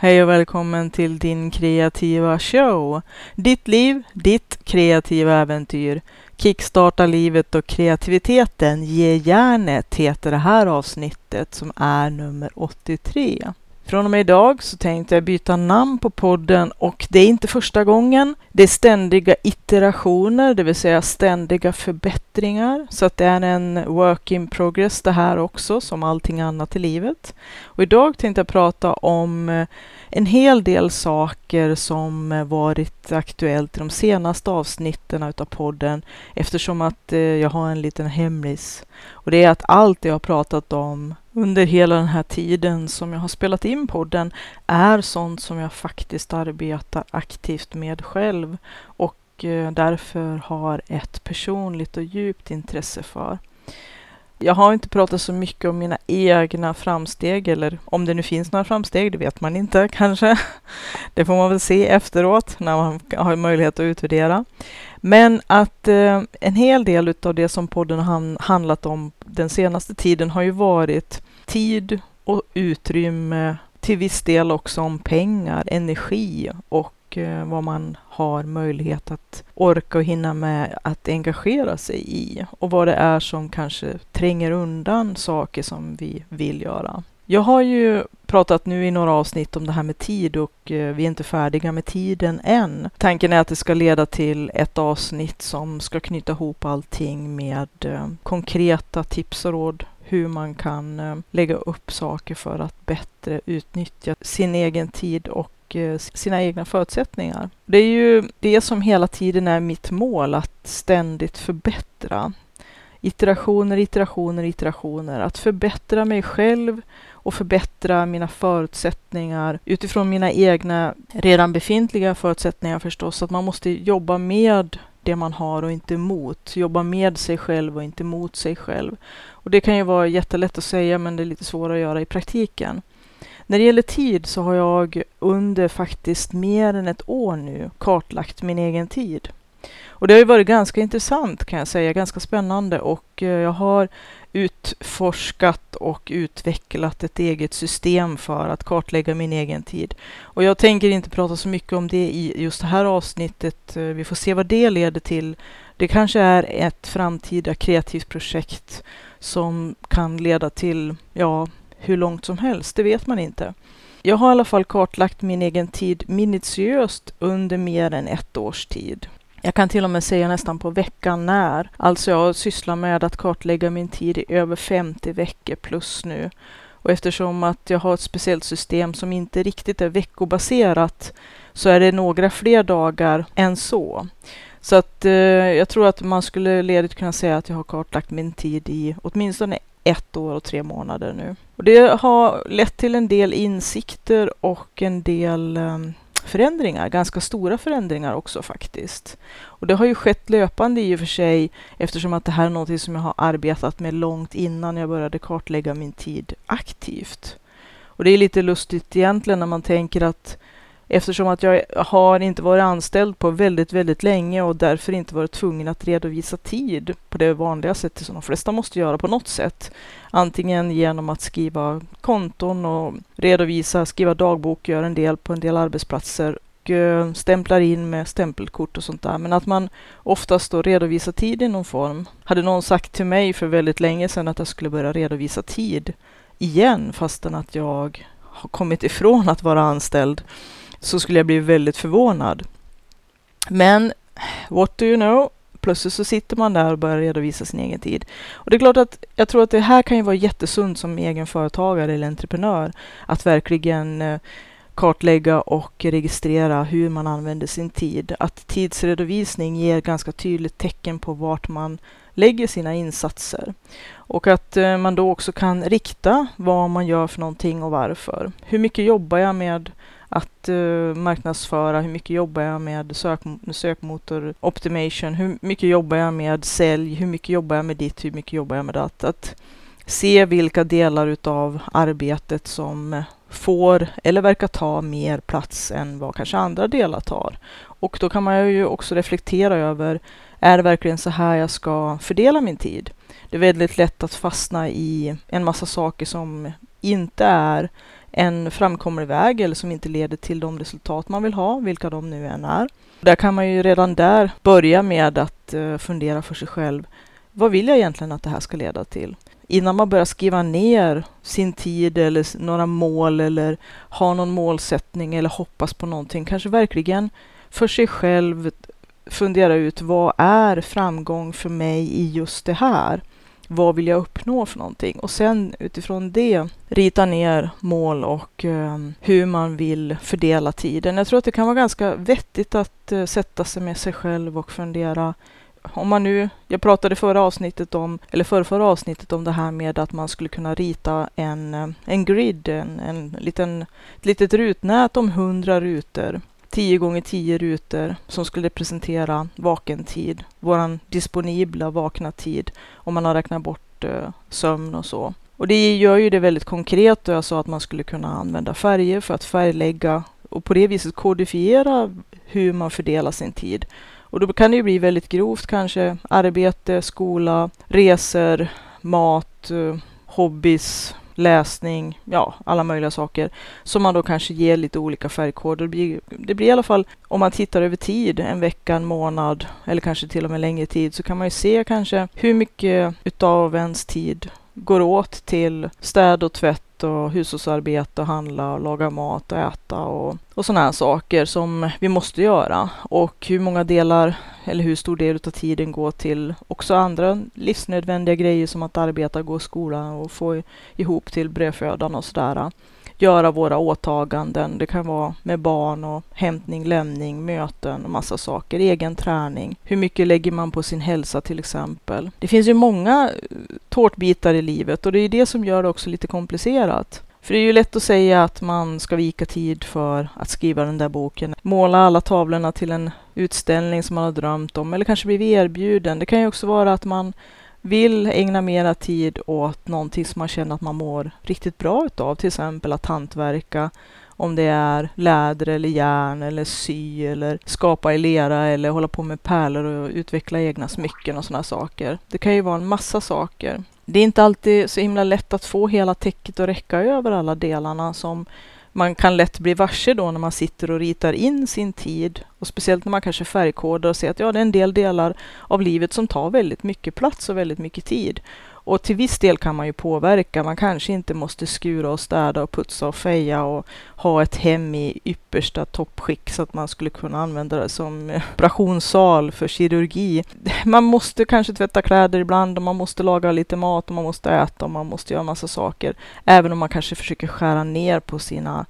Hej och välkommen till din kreativa show. Ditt liv, ditt kreativa äventyr. Kickstarta livet och kreativiteten. Ge järnet heter det här avsnittet som är nummer 83. Från och med idag så tänkte jag byta namn på podden och det är inte första gången. Det är ständiga iterationer, det vill säga ständiga förbättringar. Så att det är en work in progress det här också, som allting annat i livet. Och idag tänkte jag prata om eh, en hel del saker som varit aktuellt i de senaste avsnitten av podden eftersom att eh, jag har en liten hemlis. Och det är att allt jag har pratat om under hela den här tiden som jag har spelat in podden är sånt som jag faktiskt arbetar aktivt med själv och eh, därför har ett personligt och djupt intresse för. Jag har inte pratat så mycket om mina egna framsteg, eller om det nu finns några framsteg, det vet man inte kanske. Det får man väl se efteråt när man har möjlighet att utvärdera. Men att eh, en hel del av det som podden har handlat om den senaste tiden har ju varit tid och utrymme, till viss del också om pengar, energi och och eh, vad man har möjlighet att orka och hinna med att engagera sig i och vad det är som kanske tränger undan saker som vi vill göra. Jag har ju pratat nu i några avsnitt om det här med tid och eh, vi är inte färdiga med tiden än. Tanken är att det ska leda till ett avsnitt som ska knyta ihop allting med eh, konkreta tips och råd hur man kan eh, lägga upp saker för att bättre utnyttja sin egen tid och eh, sina egna förutsättningar. Det är ju det som hela tiden är mitt mål, att ständigt förbättra. Iterationer, iterationer, iterationer. Att förbättra mig själv och förbättra mina förutsättningar utifrån mina egna redan befintliga förutsättningar förstås. Att man måste jobba med det man har och inte mot. Jobba med sig själv och inte mot sig själv. Och det kan ju vara jättelätt att säga men det är lite svårare att göra i praktiken. När det gäller tid så har jag under faktiskt mer än ett år nu kartlagt min egen tid. Och det har ju varit ganska intressant kan jag säga, ganska spännande och eh, jag har utforskat och utvecklat ett eget system för att kartlägga min egen tid. Och jag tänker inte prata så mycket om det i just det här avsnittet. Eh, vi får se vad det leder till. Det kanske är ett framtida kreativt projekt som kan leda till, ja, hur långt som helst. Det vet man inte. Jag har i alla fall kartlagt min egen tid minutiöst under mer än ett års tid. Jag kan till och med säga nästan på veckan när. Alltså jag sysslar med att kartlägga min tid i över 50 veckor plus nu. Och eftersom att jag har ett speciellt system som inte riktigt är veckobaserat så är det några fler dagar än så. Så att eh, jag tror att man skulle ledigt kunna säga att jag har kartlagt min tid i åtminstone ett år och tre månader nu. Och det har lett till en del insikter och en del eh, förändringar, ganska stora förändringar också faktiskt. Och det har ju skett löpande i och för sig eftersom att det här är något som jag har arbetat med långt innan jag började kartlägga min tid aktivt. Och det är lite lustigt egentligen när man tänker att eftersom att jag har inte varit anställd på väldigt, väldigt länge och därför inte varit tvungen att redovisa tid på det vanliga sättet som de flesta måste göra på något sätt. Antingen genom att skriva konton och redovisa, skriva dagbok, göra en del på en del arbetsplatser och eh, stämplar in med stämpelkort och sånt där. Men att man oftast då redovisar tid i någon form. Hade någon sagt till mig för väldigt länge sedan att jag skulle börja redovisa tid igen fastän att jag har kommit ifrån att vara anställd så skulle jag bli väldigt förvånad. Men what do you know? Plötsligt så sitter man där och börjar redovisa sin egen tid. Och det är klart att jag tror att det här kan ju vara jättesunt som egen företagare eller entreprenör att verkligen eh, kartlägga och registrera hur man använder sin tid. Att tidsredovisning ger ganska tydligt tecken på vart man lägger sina insatser. Och att eh, man då också kan rikta vad man gör för någonting och varför. Hur mycket jobbar jag med att uh, marknadsföra, hur mycket jobbar jag med sök, sökmotor optimation, hur mycket jobbar jag med sälj, hur mycket jobbar jag med ditt, hur mycket jobbar jag med det. Att se vilka delar utav arbetet som får eller verkar ta mer plats än vad kanske andra delar tar. Och då kan man ju också reflektera över, är det verkligen så här jag ska fördela min tid? Det är väldigt lätt att fastna i en massa saker som inte är en framkomlig väg eller som inte leder till de resultat man vill ha, vilka de nu än är. Där kan man ju redan där börja med att eh, fundera för sig själv. Vad vill jag egentligen att det här ska leda till? Innan man börjar skriva ner sin tid eller några mål eller ha någon målsättning eller hoppas på någonting, kanske verkligen för sig själv fundera ut vad är framgång för mig i just det här? Vad vill jag uppnå för någonting? Och sen utifrån det rita ner mål och eh, hur man vill fördela tiden. Jag tror att det kan vara ganska vettigt att eh, sätta sig med sig själv och fundera om man nu, jag pratade förra avsnittet om, eller förra, förra avsnittet om det här med att man skulle kunna rita en, eh, en grid, en, en liten, ett litet rutnät om hundra rutor 10 gånger 10 rutor som skulle representera vaken tid, våran disponibla vakna tid om man har räknat bort eh, sömn och så. Och det gör ju det väldigt konkret och jag sa att man skulle kunna använda färger för att färglägga och på det viset kodifiera hur man fördelar sin tid. Och då kan det ju bli väldigt grovt kanske arbete, skola, resor, mat, eh, hobbys, läsning, ja, alla möjliga saker som man då kanske ger lite olika färgkoder. Det blir, det blir i alla fall, om man tittar över tid, en vecka, en månad eller kanske till och med längre tid, så kan man ju se kanske hur mycket utav ens tid går åt till städ och tvätt och hushållsarbete och handla och laga mat och äta och, och sådana här saker som vi måste göra. Och hur många delar eller hur stor del av tiden går till också andra livsnödvändiga grejer som att arbeta, gå i skolan och få ihop till brödfödan och sådär göra våra åtaganden. Det kan vara med barn och hämtning, lämning, möten och massa saker. Egen träning. Hur mycket lägger man på sin hälsa till exempel? Det finns ju många eh, tårtbitar i livet och det är det som gör det också lite komplicerat. För det är ju lätt att säga att man ska vika tid för att skriva den där boken. Måla alla tavlorna till en utställning som man har drömt om eller kanske blivit erbjuden. Det kan ju också vara att man vill ägna mera tid åt någonting som man känner att man mår riktigt bra utav, till exempel att hantverka, om det är läder eller järn eller sy eller skapa i lera eller hålla på med pärlor och utveckla egna smycken och sådana saker. Det kan ju vara en massa saker. Det är inte alltid så himla lätt att få hela täcket att räcka över alla delarna som man kan lätt bli varse då när man sitter och ritar in sin tid och speciellt när man kanske färgkodar och ser att ja, det är en del delar av livet som tar väldigt mycket plats och väldigt mycket tid. Och till viss del kan man ju påverka. Man kanske inte måste skura och städa och putsa och feja och ha ett hem i yppersta toppskick så att man skulle kunna använda det som operationssal för kirurgi. Man måste kanske tvätta kläder ibland och man måste laga lite mat och man måste äta och man måste göra massa saker. Även om man kanske försöker skära ner på sina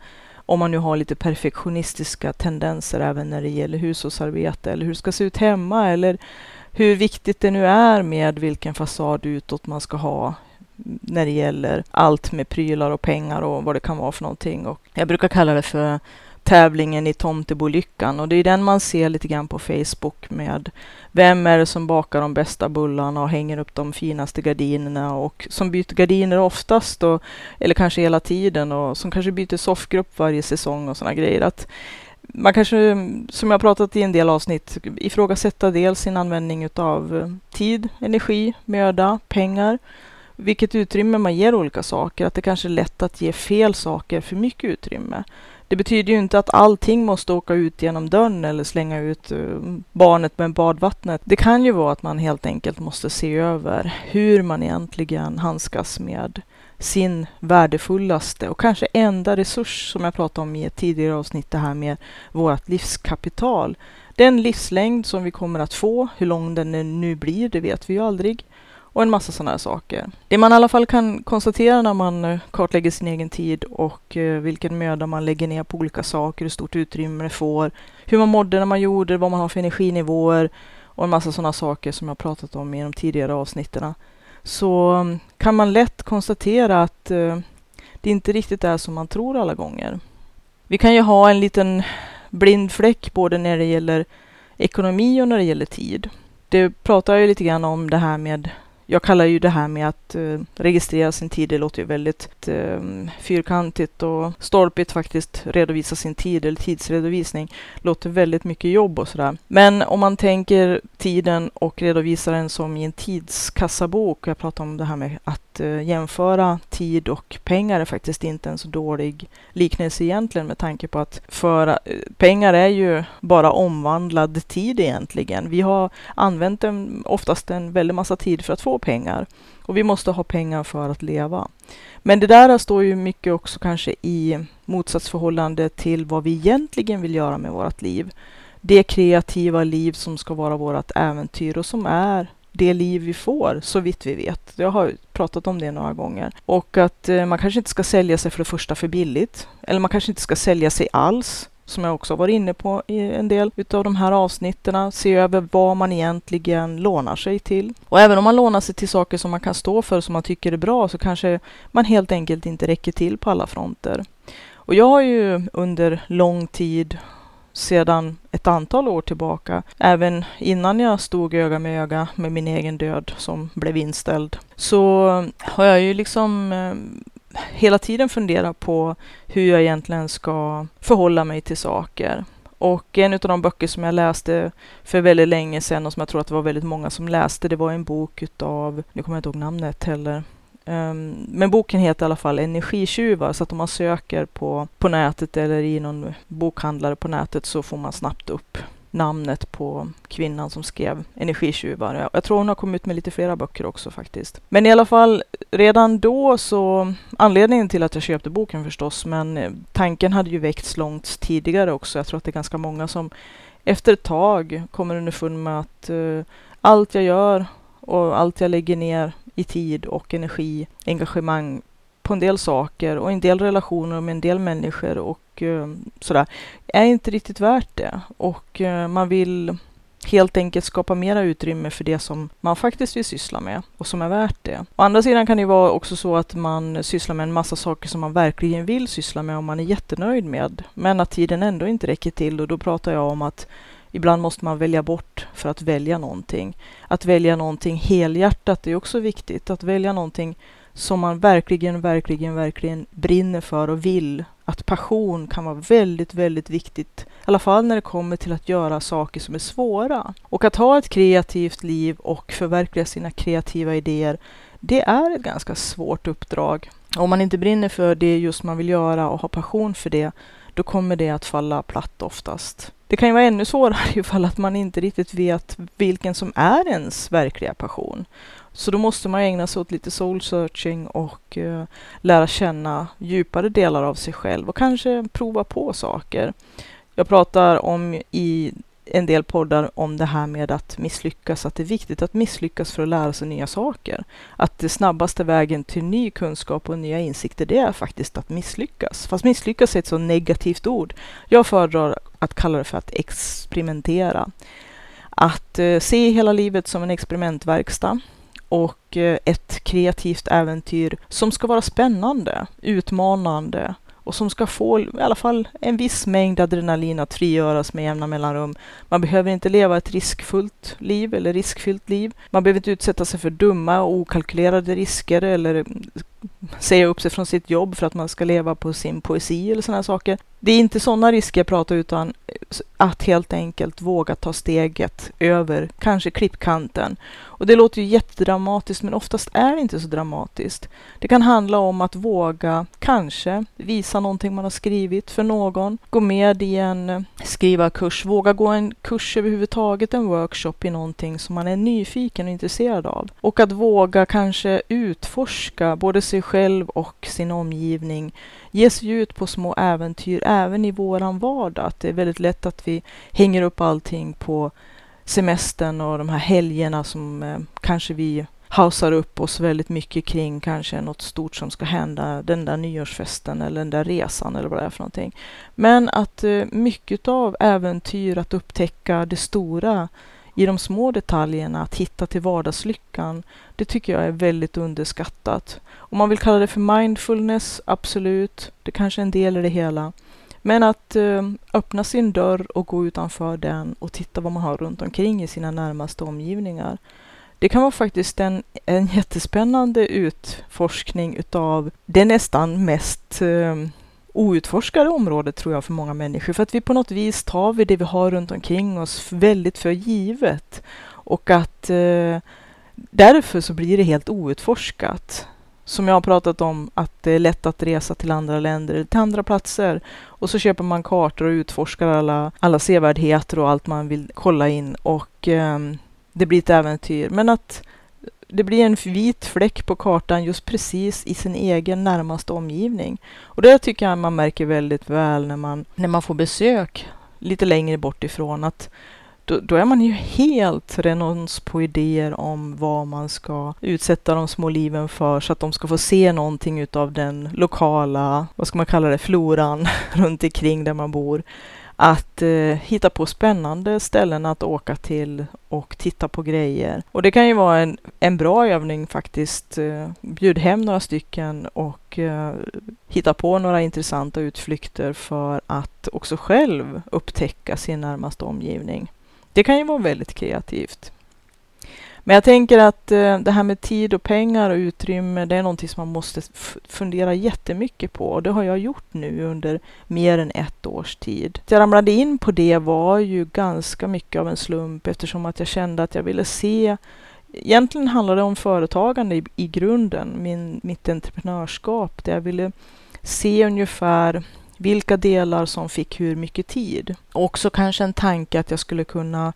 om man nu har lite perfektionistiska tendenser även när det gäller hushållsarbete eller hur det ska se ut hemma eller hur viktigt det nu är med vilken fasad utåt man ska ha när det gäller allt med prylar och pengar och vad det kan vara för någonting. Och jag brukar kalla det för tävlingen i Tomtebolyckan och det är den man ser lite grann på Facebook med vem är det som bakar de bästa bullarna och hänger upp de finaste gardinerna och som byter gardiner oftast och, eller kanske hela tiden och som kanske byter soffgrupp varje säsong och sådana grejer. Att man kanske, som jag pratat i en del avsnitt, ifrågasätta dels sin användning utav eh, tid, energi, möda, pengar. Vilket utrymme man ger olika saker. Att det kanske är lätt att ge fel saker för mycket utrymme. Det betyder ju inte att allting måste åka ut genom dörren eller slänga ut eh, barnet med badvattnet. Det kan ju vara att man helt enkelt måste se över hur man egentligen handskas med sin värdefullaste och kanske enda resurs som jag pratade om i ett tidigare avsnitt, det här med vårt livskapital. Den livslängd som vi kommer att få, hur lång den nu blir, det vet vi ju aldrig. Och en massa sådana här saker. Det man i alla fall kan konstatera när man eh, kartlägger sin egen tid och eh, vilken möda man lägger ner på olika saker, hur stort utrymme det får, hur man mådde när man gjorde vad man har för energinivåer och en massa sådana saker som jag pratat om i de tidigare avsnitten så kan man lätt konstatera att eh, det inte riktigt är som man tror alla gånger. Vi kan ju ha en liten blind fläck både när det gäller ekonomi och när det gäller tid. Det pratar jag ju lite grann om det här med jag kallar ju det här med att eh, registrera sin tid, det låter ju väldigt eh, fyrkantigt och stolpigt faktiskt, redovisa sin tid eller tidsredovisning. Låter väldigt mycket jobb och sådär. Men om man tänker tiden och redovisar den som i en tidskassabok, jag pratar om det här med att att eh, jämföra tid och pengar är faktiskt inte en så dålig liknelse egentligen med tanke på att för, eh, pengar är ju bara omvandlad tid egentligen. Vi har använt en, oftast en väldig massa tid för att få pengar och vi måste ha pengar för att leva. Men det där står ju mycket också kanske i motsatsförhållande till vad vi egentligen vill göra med vårt liv. Det kreativa liv som ska vara vårt äventyr och som är det liv vi får, så vitt vi vet. Jag har pratat om det några gånger. Och att eh, man kanske inte ska sälja sig för det första för billigt. Eller man kanske inte ska sälja sig alls, som jag också varit inne på i en del utav de här avsnitten. Se över vad man egentligen lånar sig till. Och även om man lånar sig till saker som man kan stå för, som man tycker är bra, så kanske man helt enkelt inte räcker till på alla fronter. Och jag har ju under lång tid sedan ett antal år tillbaka. Även innan jag stod öga med öga med min egen död som blev inställd. Så har jag ju liksom eh, hela tiden funderat på hur jag egentligen ska förhålla mig till saker. Och en av de böcker som jag läste för väldigt länge sedan och som jag tror att det var väldigt många som läste, det var en bok utav, nu kommer jag inte ihåg namnet heller, Um, men boken heter i alla fall Energitjuvar, så att om man söker på, på nätet eller i någon bokhandlare på nätet så får man snabbt upp namnet på kvinnan som skrev Energitjuvar. Jag, tror hon har kommit ut med lite flera böcker också faktiskt. Men i alla fall, redan då så, anledningen till att jag köpte boken förstås, men eh, tanken hade ju väckts långt tidigare också. Jag tror att det är ganska många som efter ett tag kommer underfund med att uh, allt jag gör och allt jag lägger ner i tid och energi, engagemang på en del saker och en del relationer med en del människor och eh, sådär, är inte riktigt värt det. Och eh, man vill helt enkelt skapa mera utrymme för det som man faktiskt vill syssla med och som är värt det. Å andra sidan kan det vara också så att man sysslar med en massa saker som man verkligen vill syssla med och man är jättenöjd med, men att tiden ändå inte räcker till och då pratar jag om att Ibland måste man välja bort för att välja någonting. Att välja någonting helhjärtat är också viktigt. Att välja någonting som man verkligen, verkligen, verkligen brinner för och vill. Att passion kan vara väldigt, väldigt viktigt. I alla fall när det kommer till att göra saker som är svåra. Och att ha ett kreativt liv och förverkliga sina kreativa idéer, det är ett ganska svårt uppdrag. Om man inte brinner för det just man vill göra och har passion för det, då kommer det att falla platt oftast. Det kan ju vara ännu svårare ifall att man inte riktigt vet vilken som är ens verkliga passion. Så då måste man ägna sig åt lite soul searching och eh, lära känna djupare delar av sig själv och kanske prova på saker. Jag pratar om i en del poddar om det här med att misslyckas, att det är viktigt att misslyckas för att lära sig nya saker. Att det snabbaste vägen till ny kunskap och nya insikter, det är faktiskt att misslyckas. Fast misslyckas är ett så negativt ord. Jag föredrar att kalla det för att experimentera. Att eh, se hela livet som en experimentverkstad och eh, ett kreativt äventyr som ska vara spännande, utmanande och som ska få i alla fall en viss mängd adrenalin att frigöras med jämna mellanrum. Man behöver inte leva ett riskfullt liv eller riskfyllt liv. Man behöver inte utsätta sig för dumma och okalkylerade risker eller säga upp sig från sitt jobb för att man ska leva på sin poesi eller sådana saker. Det är inte sådana risker jag pratar utan eh, att helt enkelt våga ta steget över kanske klippkanten. Och det låter ju jättedramatiskt men oftast är det inte så dramatiskt. Det kan handla om att våga kanske visa någonting man har skrivit för någon, gå med i en eh, skrivarkurs, våga gå en kurs överhuvudtaget, en workshop i någonting som man är nyfiken och intresserad av. Och att våga kanske utforska både sig själv och sin omgivning. Ge sig ut på små äventyr även i våran vardag. Att det är väldigt lätt att vi hänger upp allting på semestern och de här helgerna som eh, kanske vi hausar upp oss väldigt mycket kring kanske något stort som ska hända, den där nyårsfesten eller den där resan eller vad det är för någonting. Men att eh, mycket av äventyr, att upptäcka det stora, i de små detaljerna, att hitta till vardagslyckan, det tycker jag är väldigt underskattat. Om man vill kalla det för mindfulness, absolut, det kanske är en del i det hela. Men att eh, öppna sin dörr och gå utanför den och titta vad man har runt omkring i sina närmaste omgivningar. Det kan vara faktiskt en, en jättespännande utforskning utav det nästan mest eh, outforskade området tror jag för många människor. För att vi på något vis tar vi det vi har runt omkring oss väldigt för givet. Och att eh, därför så blir det helt outforskat. som jag har pratat om, att det är lätt att resa till andra länder, till andra platser. Och så köper man kartor och utforskar alla, alla sevärdheter och allt man vill kolla in och eh, det blir ett äventyr. Men att det blir en vit fläck på kartan just precis i sin egen närmaste omgivning. Och det tycker jag man märker väldigt väl när man, när man får besök lite längre bort ifrån. Att då, då, är man ju helt renons på idéer om vad man ska utsätta de små liven för så att de ska få se någonting utav den lokala, vad ska man kalla det, floran runt omkring där man bor att eh, hitta på spännande ställen att åka till och titta på grejer. Och det kan ju vara en, en bra övning faktiskt. Eh, bjud hem några stycken och eh, hitta på några intressanta utflykter för att också själv upptäcka sin närmaste omgivning. Det kan ju vara väldigt kreativt. Men jag tänker att eh, det här med tid och pengar och utrymme, det är någonting som man måste fundera jättemycket på. Och det har jag gjort nu under mer än ett års tid. Att jag ramlade in på det var ju ganska mycket av en slump eftersom att jag kände att jag ville se Egentligen handlar det om företagande i, i grunden, min, mitt entreprenörskap, där jag ville se ungefär vilka delar som fick hur mycket tid. Också kanske en tanke att jag skulle kunna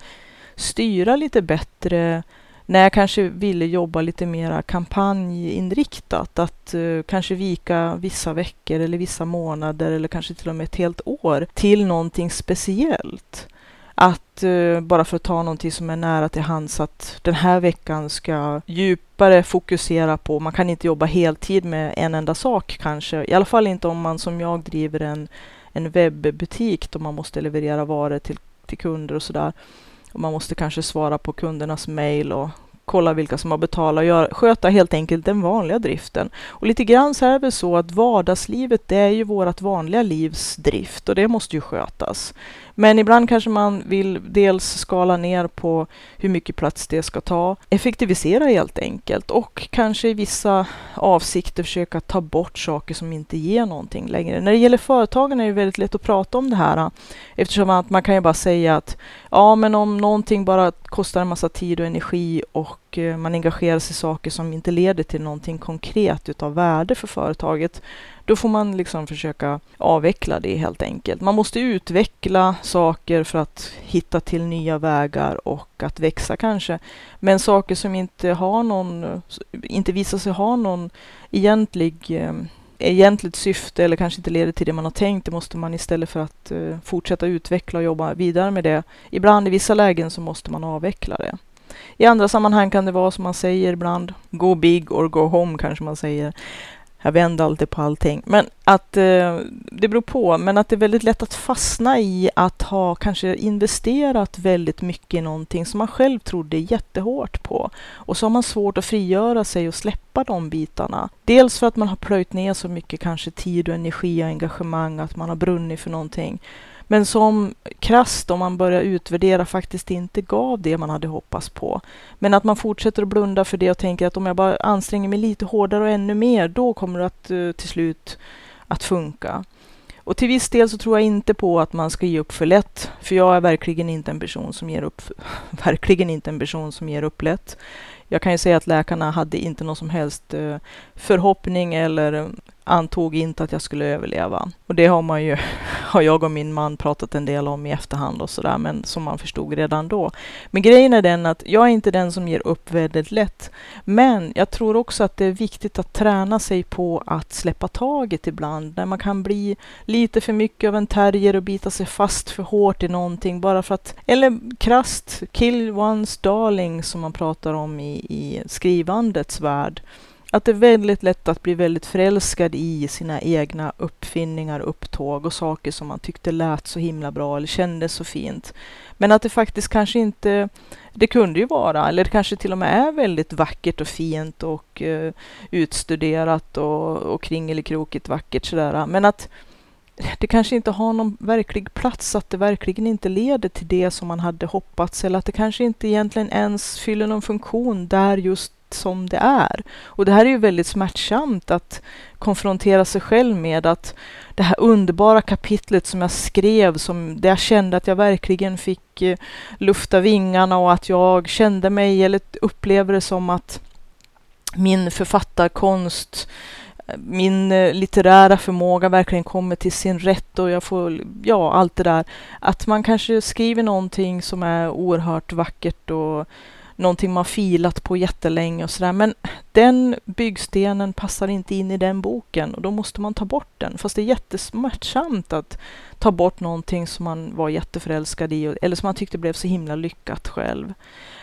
styra lite bättre när jag kanske ville jobba lite mera kampanjinriktat, att uh, kanske vika vissa veckor eller vissa månader eller kanske till och med ett helt år till någonting speciellt. Att uh, bara för att ta någonting som är nära till hands att den här veckan ska djupare fokusera på, man kan inte jobba heltid med en enda sak kanske, i alla fall inte om man som jag driver en, en webbutik då man måste leverera varor till, till kunder och sådär. Och man måste kanske svara på kundernas mejl och kolla vilka som har betalat och gör, sköta helt enkelt den vanliga driften. Och lite grann så är det väl så att vardagslivet det är ju vårt vanliga livs drift och det måste ju skötas. Men ibland kanske man vill dels skala ner på hur mycket plats det ska ta, effektivisera helt enkelt och kanske i vissa avsikter försöka ta bort saker som inte ger någonting längre. När det gäller företagen är det väldigt lätt att prata om det här eftersom att man kan ju bara säga att ja, men om någonting bara kostar en massa tid och energi och eh, man engagerar sig i saker som inte leder till någonting konkret utav värde för företaget, då får man liksom försöka avveckla det helt enkelt. Man måste utveckla saker för att hitta till nya vägar och att växa kanske. Men saker som inte har någon, inte visar sig ha någon egentlig eh, egentligt syfte eller kanske inte leder till det man har tänkt, det måste man istället för att uh, fortsätta utveckla och jobba vidare med det. Ibland i vissa lägen så måste man avveckla det. I andra sammanhang kan det vara som man säger ibland, go big or go home kanske man säger. Jag vänder alltid på allting. Men att eh, det beror på, men att det är väldigt lätt att fastna i att ha kanske investerat väldigt mycket i någonting som man själv trodde jättehårt på. Och så har man svårt att frigöra sig och släppa de bitarna. Dels för att man har plöjt ner så mycket kanske tid och energi och engagemang, att man har brunnit för någonting men som krasst om man börjar utvärdera faktiskt inte gav det man hade hoppats på. Men att man fortsätter att blunda för det och tänker att om jag bara anstränger mig lite hårdare och ännu mer, då kommer det att eh, till slut att funka. Och till viss del så tror jag inte på att man ska ge upp för lätt, för jag är verkligen inte en person som ger upp, verkligen inte en person som ger upp lätt. Jag kan ju säga att läkarna hade inte någon som helst eh, förhoppning eller eh, antog inte att jag skulle överleva. Och det har man ju, har jag och min man pratat en del om i efterhand och sådär, men som man förstod redan då. Men grejen är den att jag är inte den som ger upp väldigt lätt. Men jag tror också att det är viktigt att träna sig på att släppa taget ibland, när man kan bli lite för mycket av en terrier och bita sig fast för hårt i någonting bara för att, eller krast, kill one's darling som man pratar om i, i skrivandets värld att det är väldigt lätt att bli väldigt förälskad i sina egna uppfinningar, upptåg och saker som man tyckte lät så himla bra eller kändes så fint. Men att det faktiskt kanske inte, det kunde ju vara, eller det kanske till och med är väldigt vackert och fint och uh, utstuderat och, och kringelikrokigt vackert sådär. Men att det kanske inte har någon verklig plats, att det verkligen inte leder till det som man hade hoppats eller att det kanske inte egentligen ens fyller någon funktion där just som det är. Och det här är ju väldigt smärtsamt att konfrontera sig själv med att det här underbara kapitlet som jag skrev, som där jag kände att jag verkligen fick eh, lufta vingarna och att jag kände mig, eller upplever det som att min författarkonst, eh, min eh, litterära förmåga verkligen kommer till sin rätt och jag får, ja, allt det där. Att man kanske skriver någonting som är oerhört vackert och någonting man filat på jättelänge och sådär. Men den byggstenen passar inte in i den boken och då måste man ta bort den. Fast det är jättesmärtsamt att ta bort någonting som man var jätteförälskad i eller som man tyckte blev så himla lyckat själv.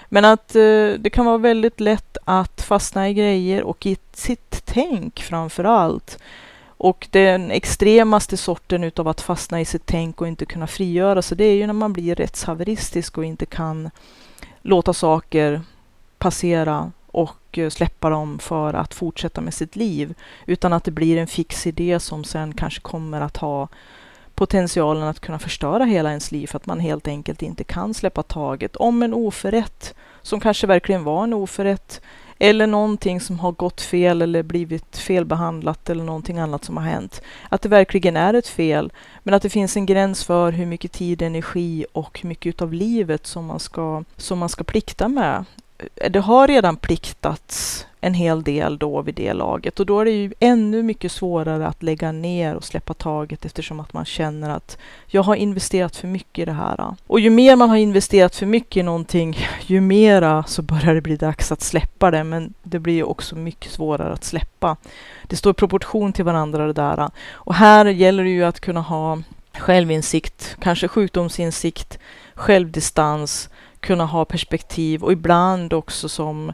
Men att eh, det kan vara väldigt lätt att fastna i grejer och i sitt tänk framför allt. Och den extremaste sorten utav att fastna i sitt tänk och inte kunna frigöra sig, det är ju när man blir rättshaveristisk och inte kan låta saker passera och eh, släppa dem för att fortsätta med sitt liv. Utan att det blir en fix idé som sen kanske kommer att ha potentialen att kunna förstöra hela ens liv för att man helt enkelt inte kan släppa taget om en oförrätt som kanske verkligen var en oförrätt eller någonting som har gått fel eller blivit felbehandlat eller någonting annat som har hänt. Att det verkligen är ett fel, men att det finns en gräns för hur mycket tid, energi och hur mycket av livet som man ska, som man ska plikta med. Det har redan pliktats en hel del då vid det laget och då är det ju ännu mycket svårare att lägga ner och släppa taget eftersom att man känner att jag har investerat för mycket i det här. Och ju mer man har investerat för mycket i någonting, ju mera så börjar det bli dags att släppa det. Men det blir ju också mycket svårare att släppa. Det står i proportion till varandra det där. Och här gäller det ju att kunna ha självinsikt, kanske sjukdomsinsikt, självdistans, kunna ha perspektiv och ibland också som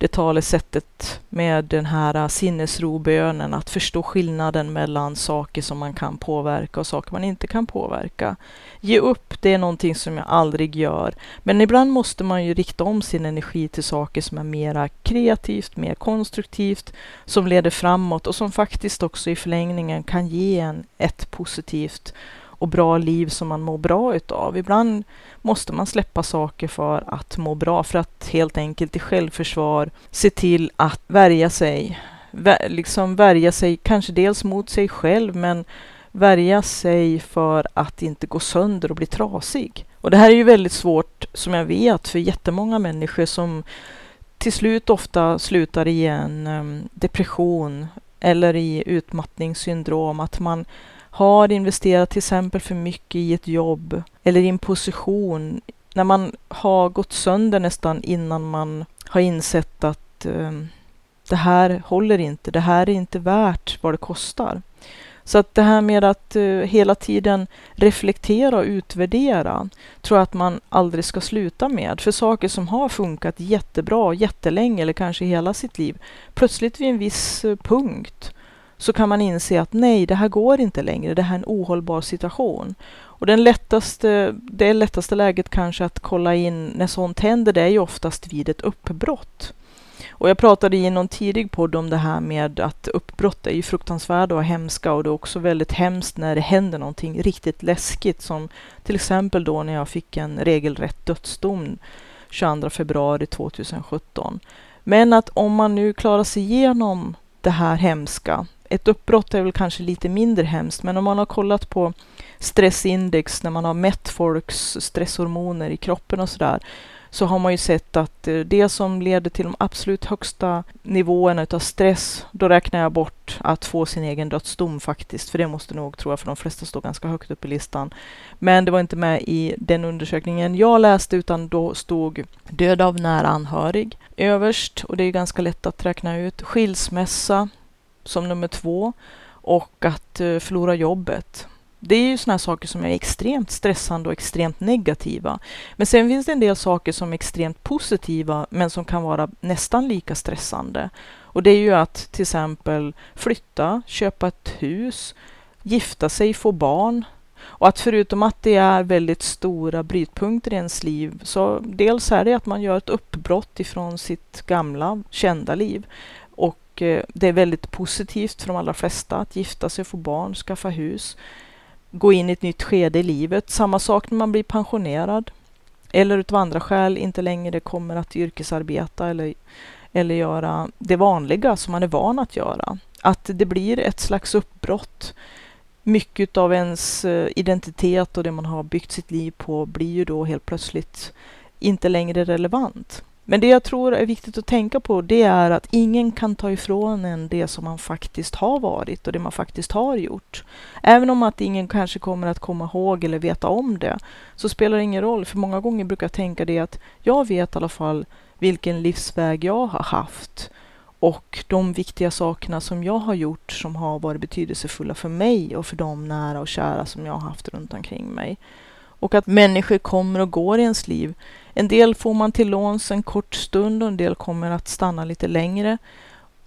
det talesättet med den här äh, sinnesrobönen, att förstå skillnaden mellan saker som man kan påverka och saker man inte kan påverka. Ge upp, det är någonting som jag aldrig gör. Men ibland måste man ju rikta om sin energi till saker som är mera kreativt, mer konstruktivt, som leder framåt och som faktiskt också i förlängningen kan ge en ett positivt och bra liv som man mår bra utav. Ibland måste man släppa saker för att må bra, för att helt enkelt i självförsvar se till att värja sig. liksom värja sig, kanske dels mot sig själv, men värja sig för att inte gå sönder och bli trasig. Och det här är ju väldigt svårt, som jag vet, för jättemånga människor som till slut ofta slutar i en ehm, depression eller i utmattningssyndrom, att man har investerat till exempel för mycket i ett jobb eller i en position när man har gått sönder nästan innan man har insett att eh, det här håller inte, det här är inte värt vad det kostar. Så att det här med att eh, hela tiden reflektera och utvärdera tror jag att man aldrig ska sluta med. För saker som har funkat jättebra jättelänge eller kanske hela sitt liv, plötsligt vid en viss uh, punkt så kan man inse att nej, det här går inte längre. Det här är en ohållbar situation. Och den lättaste, det lättaste läget kanske att kolla in när sånt händer, det är ju oftast vid ett uppbrott. Och jag pratade i någon tidig podd om det här med att uppbrott är ju fruktansvärda och hemska och det är också väldigt hemskt när det händer någonting riktigt läskigt som till exempel då när jag fick en regelrätt dödsdom 22 februari 2017. Men att om man nu klarar sig igenom det här hemska ett uppbrott är väl kanske lite mindre hemskt, men om man har kollat på stressindex när man har mätt folks stresshormoner i kroppen och sådär, så har man ju sett att eh, det som leder till de absolut högsta nivåerna utav stress, då räknar jag bort att få sin egen dödsdom faktiskt, för det måste nog, tror jag, för de flesta stå ganska högt upp i listan. Men det var inte med i den undersökningen jag läste, utan då stod död av nära anhörig överst, och det är ganska lätt att räkna ut. Skilsmässa, som nummer två och att eh, förlora jobbet. Det är ju sådana saker som är extremt stressande och extremt negativa. Men sen finns det en del saker som är extremt positiva men som kan vara nästan lika stressande. Och det är ju att till exempel flytta, köpa ett hus, gifta sig, få barn. Och att förutom att det är väldigt stora brytpunkter i ens liv, så dels är det att man gör ett uppbrott ifrån sitt gamla kända liv. Eh, det är väldigt positivt för de allra flesta att gifta sig, få barn, skaffa hus, gå in i ett nytt skede i livet. Samma sak när man blir pensionerad eller utav andra skäl inte längre kommer att yrkesarbeta eller, eller göra det vanliga som man är van att göra. Att det blir ett slags uppbrott. Mycket av ens eh, identitet och det man har byggt sitt liv på blir ju då helt plötsligt inte längre relevant. Men det jag tror är viktigt att tänka på det är att ingen kan ta ifrån en det som man faktiskt har varit och det man faktiskt har gjort. Även om att ingen kanske kommer att komma ihåg eller veta om det så spelar det ingen roll. För många gånger brukar jag tänka det att jag vet i alla fall vilken livsväg jag har haft och de viktiga sakerna som jag har gjort som har varit betydelsefulla för mig och för de nära och kära som jag har haft runt omkring mig. Och att människor kommer och går i ens liv. En del får man till låns en kort stund och en del kommer att stanna lite längre.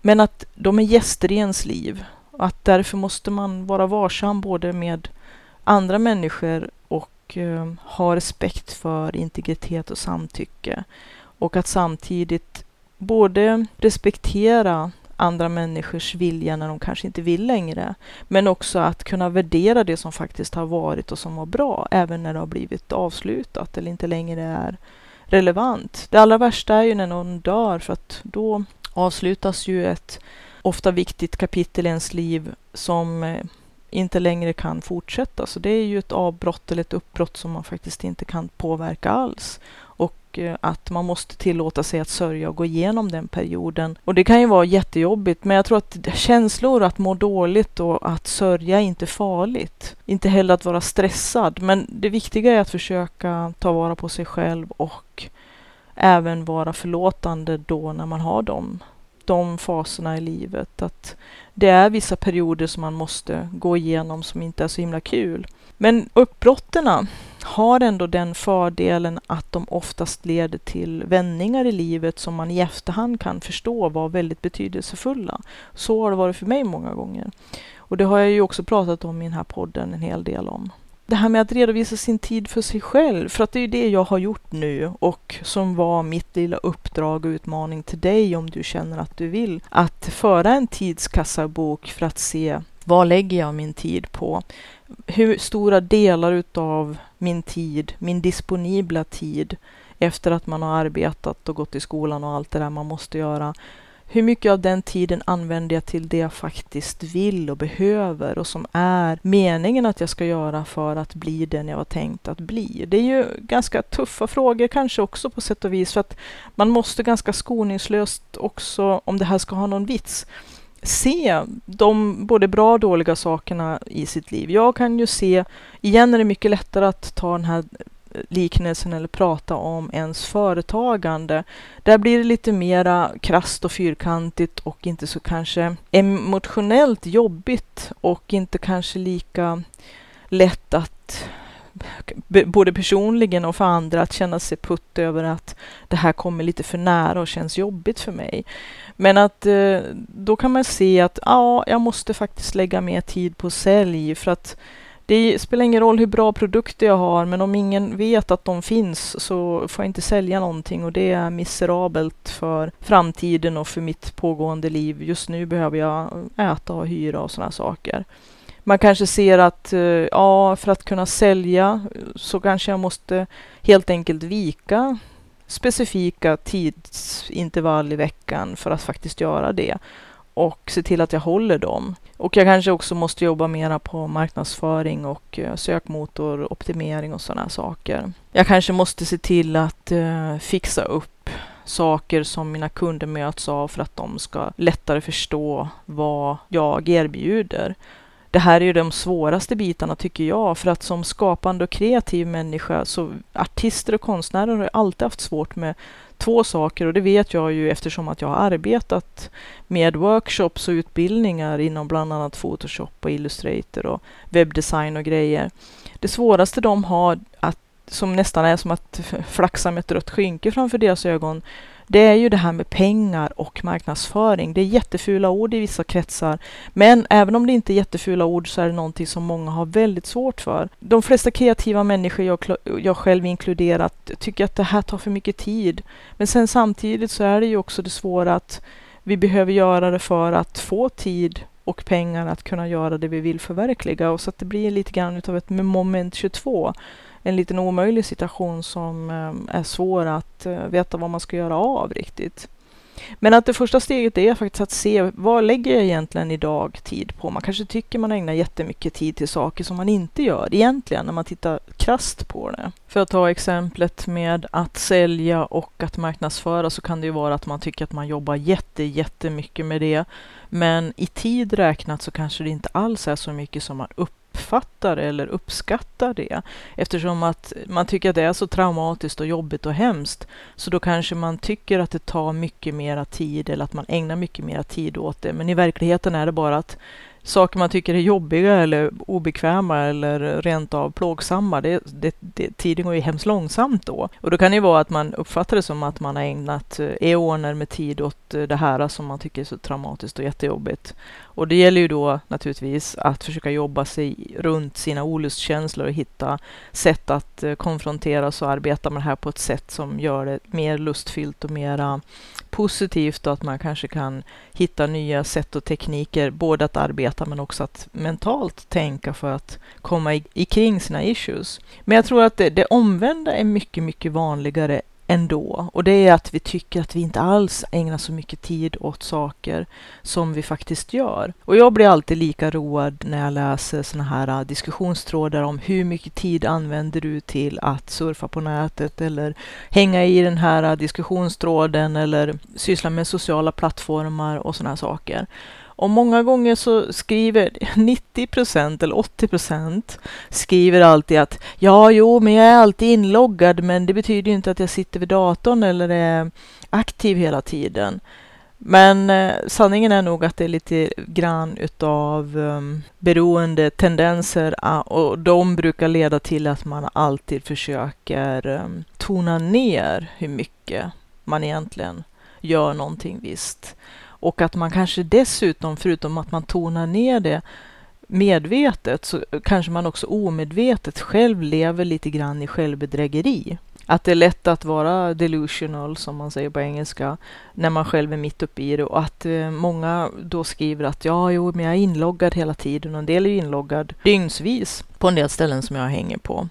Men att de är gäster i ens liv. Att därför måste man vara varsam både med andra människor och eh, ha respekt för integritet och samtycke. Och att samtidigt både respektera andra människors vilja när de kanske inte vill längre. Men också att kunna värdera det som faktiskt har varit och som var bra, även när det har blivit avslutat eller inte längre är relevant. Det allra värsta är ju när någon dör, för att då avslutas ju ett ofta viktigt kapitel i ens liv som eh, inte längre kan fortsätta. Så det är ju ett avbrott eller ett uppbrott som man faktiskt inte kan påverka alls och eh, att man måste tillåta sig att sörja och gå igenom den perioden. Och det kan ju vara jättejobbigt, men jag tror att känslor att må dåligt och att sörja är inte farligt. Inte heller att vara stressad, men det viktiga är att försöka ta vara på sig själv och även vara förlåtande då när man har dem de faserna i livet. Att det är vissa perioder som man måste gå igenom som inte är så himla kul. Men uppbrotten har ändå den fördelen att de oftast leder till vändningar i livet som man i efterhand kan förstå var väldigt betydelsefulla. Så har det varit för mig många gånger. Och det har jag ju också pratat om i den här podden en hel del om det här med att redovisa sin tid för sig själv, för att det är ju det jag har gjort nu och som var mitt lilla uppdrag och utmaning till dig om du känner att du vill. Att föra en tidskassabok för att se vad lägger jag min tid på? Hur stora delar utav min tid, min disponibla tid efter att man har arbetat och gått i skolan och allt det där man måste göra hur mycket av den tiden använder jag till det jag faktiskt vill och behöver och som är meningen att jag ska göra för att bli den jag var tänkt att bli? Det är ju ganska tuffa frågor kanske också på sätt och vis för att man måste ganska skoningslöst också, om det här ska ha någon vits, se de både bra och dåliga sakerna i sitt liv. Jag kan ju se, igen är det mycket lättare att ta den här eh, liknelsen eller prata om ens företagande. Där blir det lite mera krast och fyrkantigt och inte så kanske emotionellt jobbigt och inte kanske lika lätt att både personligen och för andra att känna sig putt över att det här kommer lite för nära och känns jobbigt för mig. Men att eh, då kan man se att ja, jag måste faktiskt lägga mer tid på sälj för att det spelar ingen roll hur bra produkter jag har, men om ingen vet att de finns så får jag inte sälja någonting och det är miserabelt för framtiden och för mitt pågående liv. Just nu behöver jag äta och hyra och sådana saker. Man kanske ser att, eh, ja, för att kunna sälja så kanske jag måste helt enkelt vika specifika tidsintervall i veckan för att faktiskt göra det och se till att jag håller dem. Och jag kanske också måste jobba mera på marknadsföring och eh, sökmotoroptimering och sådana saker. Jag kanske måste se till att uh, fixa upp saker som mina kunder möts av för att de ska lättare förstå vad jag erbjuder. Det här är ju de svåraste bitarna tycker jag, för att som skapande och kreativ människa så artister och konstnärer har alltid haft svårt med två saker och det vet jag ju eftersom att jag har arbetat med workshops och utbildningar inom bland annat Photoshop och Illustrator och webbdesign och grejer. Det svåraste de har, att, som nästan är som att flaxa med ett rött skynke framför deras ögon, det är ju det här med pengar och marknadsföring. Det är jättefula ord i vissa kretsar, men även om det inte är jättefula ord så är det någonting som många har väldigt svårt för. De flesta kreativa människor, jag, jag själv inkluderat, tycker att det här tar för mycket tid. Men sen samtidigt så är det ju också det svåra att vi behöver göra det för att få tid och pengar att kunna göra det vi vill förverkliga. Och så att det blir lite grann utav ett moment 22 en liten omöjlig situation som ehm, är svår att eh, veta vad man ska göra av riktigt. Men att det första steget är faktiskt att se vad lägger jag egentligen idag tid på? Man kanske tycker man ägnar jättemycket tid till saker som man inte gör egentligen när man tittar krast på det. För att ta exemplet med att sälja och att marknadsföra så kan det ju vara att man tycker att man jobbar jätte, jättemycket med det. Men i tid räknat så kanske det inte alls är så mycket som man upp uppfattar eller uppskattar det. Eftersom att man tycker att det är så traumatiskt och jobbigt och hemskt. Så då kanske man tycker att det tar mycket mera tid eller att man ägnar mycket mera tid åt det. Men i verkligheten är det bara att saker man tycker är jobbiga eller obekväma eller rent av plågsamma, det, det, det, tiden går ju hemskt långsamt då. Och då kan det ju vara att man uppfattar det som att man har ägnat eh, eoner med tid åt eh, det här som man tycker är så traumatiskt och jättejobbigt. Och det gäller ju då naturligtvis att försöka jobba sig runt sina olustkänslor och hitta sätt att eh, konfronteras och arbeta med det här på ett sätt som gör det mer lustfyllt och mera positivt och att man kanske kan hitta nya sätt och tekniker, både att arbeta men också att mentalt tänka för att komma i, i kring sina issues. Men jag tror att det, det omvända är mycket, mycket vanligare ändå. Och det är att vi tycker att vi inte alls ägnar så mycket tid åt saker som vi faktiskt gör. Och jag blir alltid lika road när jag läser såna här äh, diskussionstrådar om hur mycket tid använder du till att surfa på nätet eller hänga i den här äh, diskussionstråden eller syssla med sociala plattformar och såna här saker. Och många gånger så skriver 90 procent eller 80 procent skriver alltid att ja, jo, men jag är alltid inloggad, men det betyder inte att jag sitter vid datorn eller är aktiv hela tiden. Men eh, sanningen är nog att det är lite grann utav um, beroende tendenser och de brukar leda till att man alltid försöker um, tona ner hur mycket man egentligen gör någonting visst. Och att man kanske dessutom, förutom att man tonar ner det medvetet, så kanske man också omedvetet själv lever lite grann i självbedrägeri. Att det är lätt att vara delusional, som man säger på engelska, när man själv är mitt uppe i det. Och att eh, många då skriver att ja, jo, men jag är inloggad hela tiden. Och en del är inloggad dygnsvis på en del ställen som jag hänger på.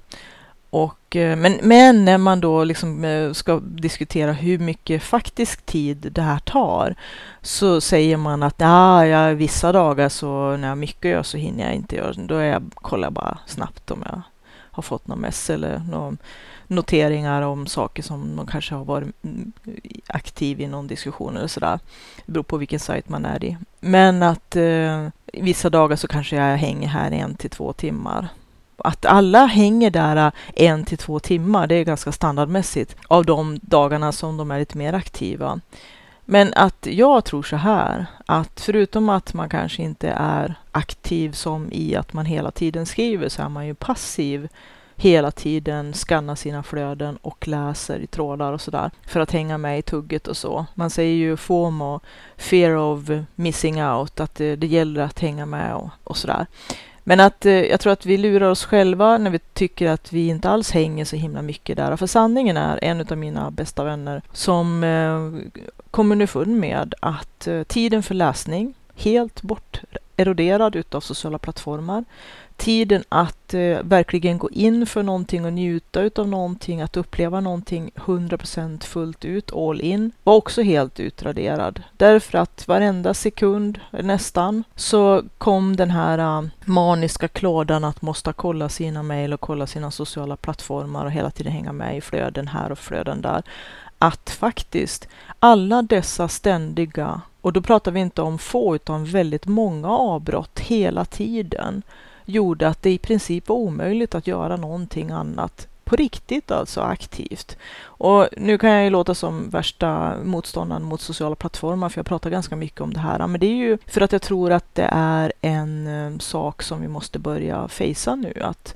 Och, eh, men, men när man då liksom eh, ska diskutera hur mycket faktisk tid det här tar så säger man att ah, ja, vissa dagar så när jag mycket gör så hinner jag inte göra Då är jag, kollar jag bara snabbt om jag har fått någon mess eller någon noteringar om saker som man kanske har varit mm, aktiv i någon diskussion eller sådär. Det beror på vilken sajt man är i. Men att eh, vissa dagar så kanske jag hänger här en till två timmar att alla hänger där äh, en till två timmar, det är ganska standardmässigt av de dagarna som de är lite mer aktiva. Men att jag tror så här, att förutom att man kanske inte är aktiv som i att man hela tiden skriver, så är man ju passiv hela tiden skannar sina flöden och läser i trådar och sådär för att hänga med i tugget och så. Man säger ju FOMO, fear of missing out, att det, det gäller att hänga med och, och sådär. Men att eh, jag tror att vi lurar oss själva när vi tycker att vi inte alls hänger så himla mycket där. För sanningen är en av mina bästa vänner som eh, kom underfund med att eh, tiden för läsning helt bort eroderad utav sociala plattformar tiden att eh, verkligen gå in för någonting och njuta utav någonting, att uppleva någonting 100% fullt ut, all in, var också helt utraderad. Därför att varenda sekund nästan så kom den här uh, maniska klådan att måste kolla sina mejl och kolla sina sociala plattformar och hela tiden hänga med i flöden här och flöden där. Att faktiskt alla dessa ständiga, och då pratar vi inte om få utan väldigt många avbrott hela tiden, gjorde att det i princip var omöjligt att göra någonting annat på riktigt alltså aktivt. Och nu kan jag ju låta som värsta motståndaren mot sociala plattformar för jag pratar ganska mycket om det här. Men det är ju för att jag tror att det är en eh, sak som vi måste börja fejsa nu. Att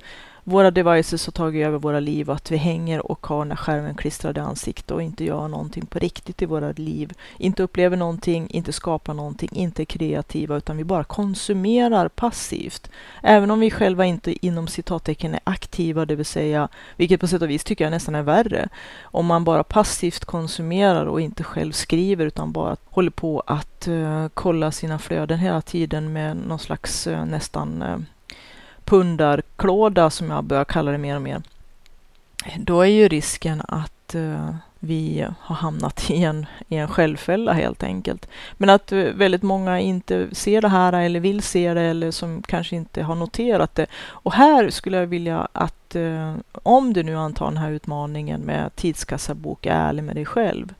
våra devices har tagit över våra liv och att vi hänger och har den skärmen klistrad i ansiktet och inte gör någonting på riktigt i våra liv. Inte upplever någonting, inte skapar någonting, inte är kreativa utan vi bara konsumerar passivt. Även om vi själva inte inom citattecken är aktiva, det vill säga, vilket på sätt och vis tycker jag nästan är värre. Om man bara passivt konsumerar och inte själv skriver utan bara håller på att uh, kolla sina flöden hela tiden med någon slags uh, nästan uh, pundarklåda som jag börjar kalla det mer och mer. Då är ju risken att eh, vi har hamnat i en, i en självfälla helt enkelt. Men att eh, väldigt många inte ser det här eller vill se det eller som kanske inte har noterat det. Och här skulle jag vilja att eh, om du nu antar den här utmaningen med tidskassabok, är ärlig med dig själv.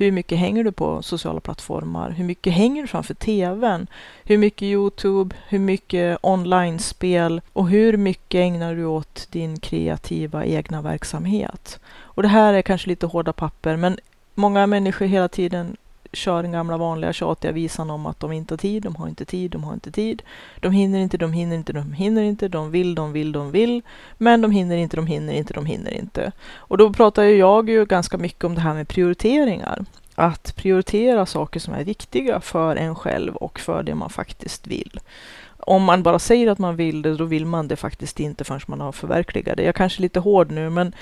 Hur mycket hänger du på sociala plattformar? Hur mycket hänger du framför TVn? Hur mycket Youtube? Hur mycket online-spel? Och hur mycket ägnar du åt din kreativa egna verksamhet? Och det här är kanske lite hårda papper, men många människor hela tiden kör den gamla vanliga tjatiga visan om att de inte har tid, de har inte tid, de har inte tid. De hinner inte, de hinner inte, de hinner inte, de vill, de vill, de vill. Men de hinner inte, de hinner inte, de hinner inte. Och då pratar ju jag ju ganska mycket om det här med prioriteringar. Att prioritera saker som är viktiga för en själv och för det man faktiskt vill. Om man bara säger att man vill det, då vill man det faktiskt inte förrän man har förverkligat det. Jag är kanske är lite hård nu, men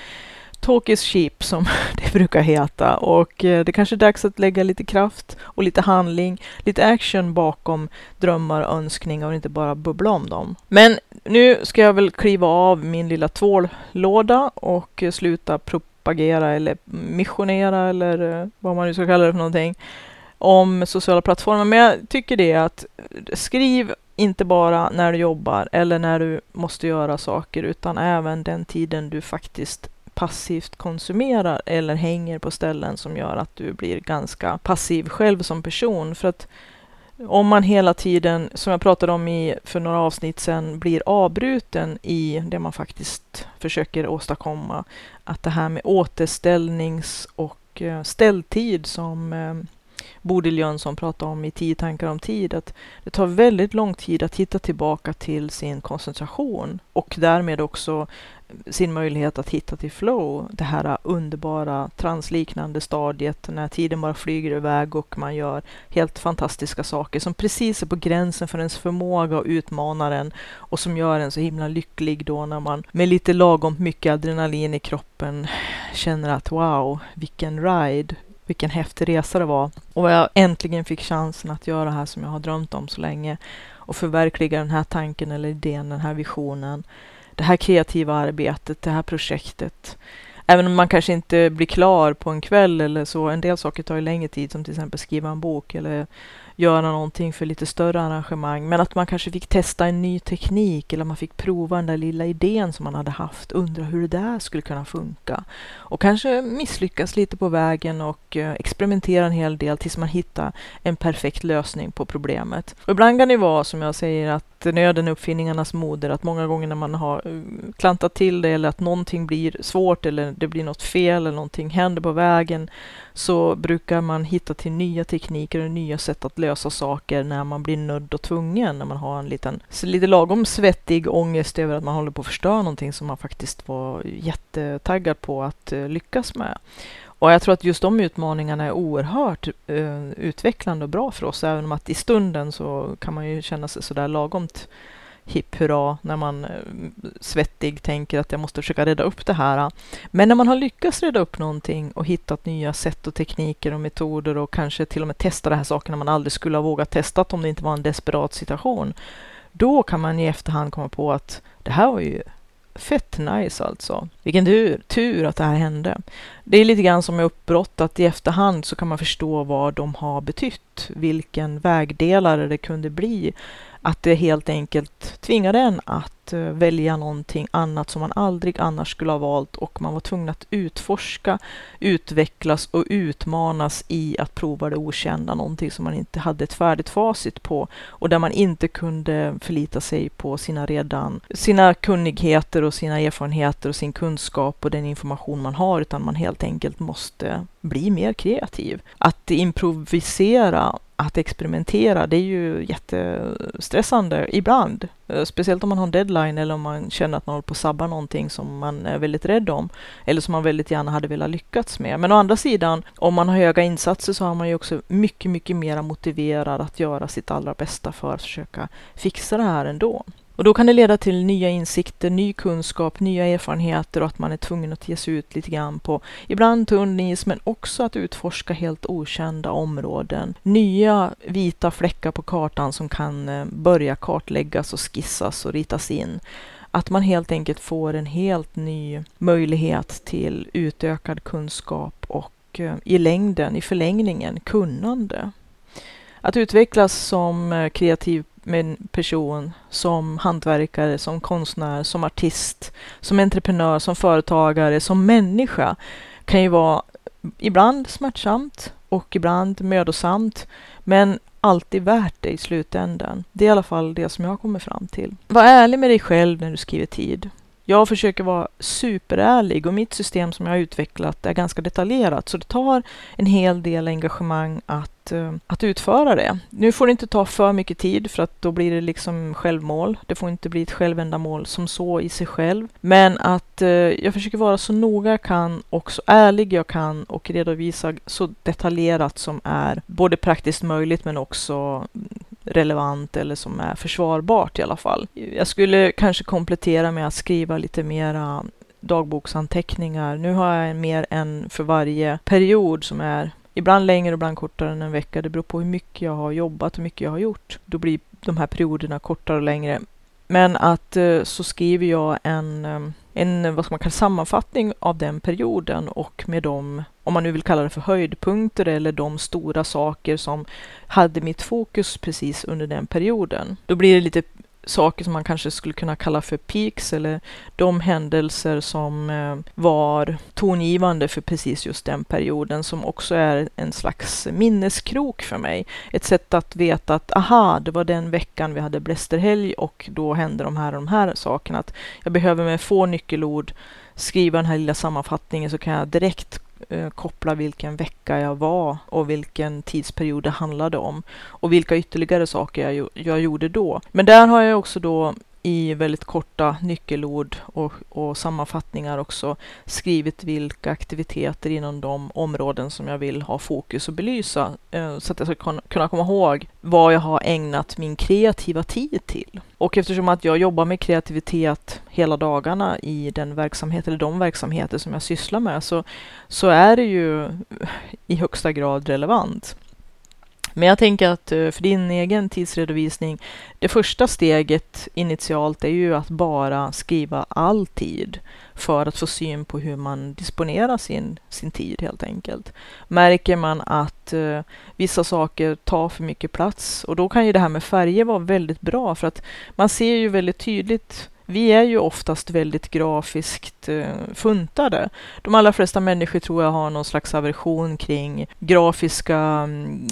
Talk is cheap som det brukar heta och eh, det kanske är dags att lägga lite kraft och lite handling, lite action bakom drömmar och önskningar och inte bara bubbla om dem. Men nu ska jag väl kliva av min lilla tvållåda och sluta propagera eller missionera eller eh, vad man nu ska kalla det för någonting om sociala plattformar. Men jag tycker det att skriv inte bara när du jobbar eller när du måste göra saker utan även den tiden du faktiskt passivt konsumerar eller hänger på ställen som gör att du blir ganska passiv själv som person. För att om man hela tiden, som jag pratade om i, för några avsnitt sedan, blir avbruten i det man faktiskt försöker åstadkomma, att det här med återställnings och eh, ställtid som eh, Bodil Jönsson pratade om i Tio tankar om tid, att det tar väldigt lång tid att hitta tillbaka till sin koncentration och därmed också sin möjlighet att hitta till flow, det här underbara transliknande stadiet när tiden bara flyger iväg och man gör helt fantastiska saker som precis är på gränsen för ens förmåga och utmanar en och som gör en så himla lycklig då när man med lite lagom mycket adrenalin i kroppen känner att wow, vilken ride, vilken häftig resa det var. Och jag äntligen fick chansen att göra det här som jag har drömt om så länge och förverkliga den här tanken eller idén, den här visionen det här kreativa arbetet, det här projektet. Även om man kanske inte blir klar på en kväll eller så. En del saker tar ju längre tid, som till exempel skriva en bok eller göra någonting för lite större arrangemang. Men att man kanske fick testa en ny teknik eller man fick prova den där lilla idén som man hade haft. Undra hur det där skulle kunna funka. Och kanske misslyckas lite på vägen och eh, experimentera en hel del tills man hittar en perfekt lösning på problemet. Och ibland kan det vara som jag säger att nöden är uppfinningarnas moder. Att många gånger när man har eh, klantat till det eller att någonting blir svårt eller det blir något fel eller någonting händer på vägen så brukar man hitta till nya tekniker och nya sätt att lösa saker när man blir nödd och tvungen, när man har en liten, lite lagom svettig ångest över att man håller på att förstöra någonting som man faktiskt var jättetaggad på att eh, lyckas med. Och jag tror att just de utmaningarna är oerhört eh, utvecklande och bra för oss, även om att i stunden så kan man ju känna sig sådär lagomt hipp hurra när man eh, svettig tänker att jag måste försöka reda upp det här. Men när man har lyckats reda upp någonting och hittat nya sätt och tekniker och metoder och kanske till och med testa de här sakerna man aldrig skulle ha vågat testa om det inte var en desperat situation. Då kan man i efterhand komma på att det här var ju fett nice alltså. Vilken tur, tur att det här hände. Det är lite grann som med uppbrott, att i efterhand så kan man förstå vad de har betytt, vilken vägdelare det kunde bli att det helt enkelt tvingade en att eh, välja någonting annat som man aldrig annars skulle ha valt och man var tvungen att utforska, utvecklas och utmanas i att prova det okända, någonting som man inte hade ett färdigt facit på och där man inte kunde förlita sig på sina redan, sina kunnigheter och sina erfarenheter och sin kunskap och den information man har utan man helt enkelt måste bli mer kreativ. Att improvisera att experimentera, det är ju jättestressande ibland. Eh, speciellt om man har en deadline eller om man känner att man håller på att sabba någonting som man är väldigt rädd om. Eller som man väldigt gärna hade velat lyckats med. Men å andra sidan, om man har höga insatser så har man ju också mycket, mycket mera motiverad att göra sitt allra bästa för att försöka fixa det här ändå. Och då kan det leda till nya insikter, ny kunskap, nya erfarenheter och att man är tvungen att ge sig ut lite grann på ibland tunn is men också att utforska helt okända områden. Nya vita fläckar på kartan som kan eh, börja kartläggas och skissas och ritas in. att man helt enkelt får en helt ny möjlighet till utökad kunskap och eh, i längden, i förlängningen, kunnande. Att utvecklas som eh, kreativ med en person, som hantverkare, som konstnär, som artist, som entreprenör, som företagare, som människa kan ju vara ibland smärtsamt och ibland mödosamt, men alltid värt det i slutändan. Det är i alla fall det som jag har kommit fram till. Var ärlig med dig själv när du skriver tid. Jag försöker vara superärlig och mitt system som jag har utvecklat är ganska detaljerat så det tar en hel del engagemang att, Eh, att utföra det. Nu får det inte ta för mycket tid för att då blir det liksom självmål. Det får inte bli ett självändamål som så i sig själv. Men att eh, jag försöker vara så noga jag kan och så ärlig jag kan och redovisa så detaljerat som är både praktiskt möjligt men också mm, relevant eller som är försvarbart i alla fall. Jag skulle kanske komplettera med att skriva lite mera dagboksanteckningar. Nu har jag mer än för varje period som är ibland längre och ibland kortare än en vecka. Det beror på hur mycket jag har jobbat och hur mycket jag har gjort. Då blir de här perioderna kortare och längre. Men att eh, så skriver jag en, eh, en vad ska man kalla, sammanfattning av den perioden och med de, om man nu vill kalla det för höjdpunkter eller de stora saker som hade mitt fokus precis under den perioden. Då blir det lite saker som man kanske skulle kunna kalla för peaks eller de händelser som eh, var tongivande för precis just den perioden som också är en slags minneskrok för mig. Ett sätt att veta att aha, det var den veckan vi hade blästerhelg och då hände de här och de här sakerna. Att jag behöver med få nyckelord skriva den här lilla sammanfattningen så kan jag direkt eh, koppla vilken vecka jag var och vilken tidsperiod det handlade om och vilka ytterligare saker jag, jag gjorde då. Men där har jag också då i väldigt korta nyckelord och, och, sammanfattningar också skrivit vilka aktiviteter inom de områden som jag vill ha fokus och belysa eh, så att jag ska kunna komma ihåg vad jag har ägnat min kreativa tid till. Och eftersom att jag jobbar med kreativitet hela dagarna i den verksamhet eller de verksamheter som jag sysslar med så, så är det ju i högsta grad relevant. Men jag tänker att eh, för din egen tidsredovisning, det första steget initialt är ju att bara skriva all tid för att få syn på hur man disponerar sin, sin tid helt enkelt. Märker man att eh, vissa saker tar för mycket plats och då kan ju det här med färger vara väldigt bra för att man ser ju väldigt tydligt vi är ju oftast väldigt grafiskt eh, funtade. De allra flesta människor tror jag har någon slags aversion kring grafiska mm,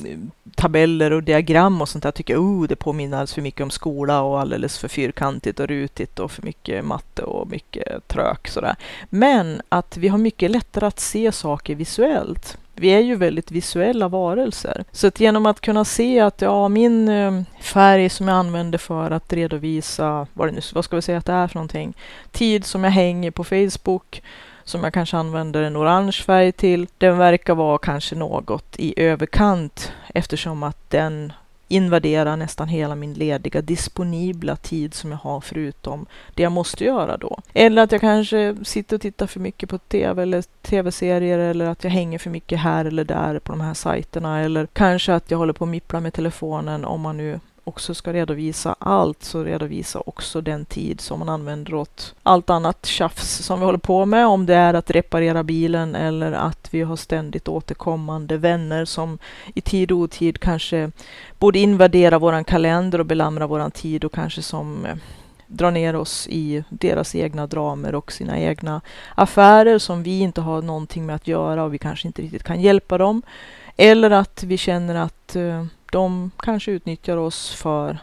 tabeller och diagram och sånt där. Jag tycker oh, det påminner alldeles för mycket om skola och alldeles för fyrkantigt och rutigt och för mycket matte och mycket trök sådär. Men att vi har mycket lättare att se saker visuellt. Vi är ju väldigt visuella varelser. Så att genom att kunna se att ja, min eh, färg som jag använder för att redovisa, vad, det nu, vad ska vi säga att det är för någonting, tid som jag hänger på Facebook, som jag kanske använder en orange färg till, den verkar vara kanske något i överkant eftersom att den invadera nästan hela min lediga disponibla tid som jag har förutom det jag måste göra då. Eller att jag kanske sitter och tittar för mycket på tv eller tv-serier eller att jag hänger för mycket här eller där på de här sajterna eller kanske att jag håller på och mipplar med telefonen om man nu också ska redovisa allt, så redovisa också den tid som man använder åt allt annat tjafs som vi håller på med. Om det är att reparera bilen eller att vi har ständigt återkommande vänner som i tid och otid kanske borde invadera våran kalender och belamra våran tid och kanske som eh, drar ner oss i deras egna dramer och sina egna affärer som vi inte har någonting med att göra och vi kanske inte riktigt kan hjälpa dem. Eller att vi känner att uh, de kanske utnyttjar oss för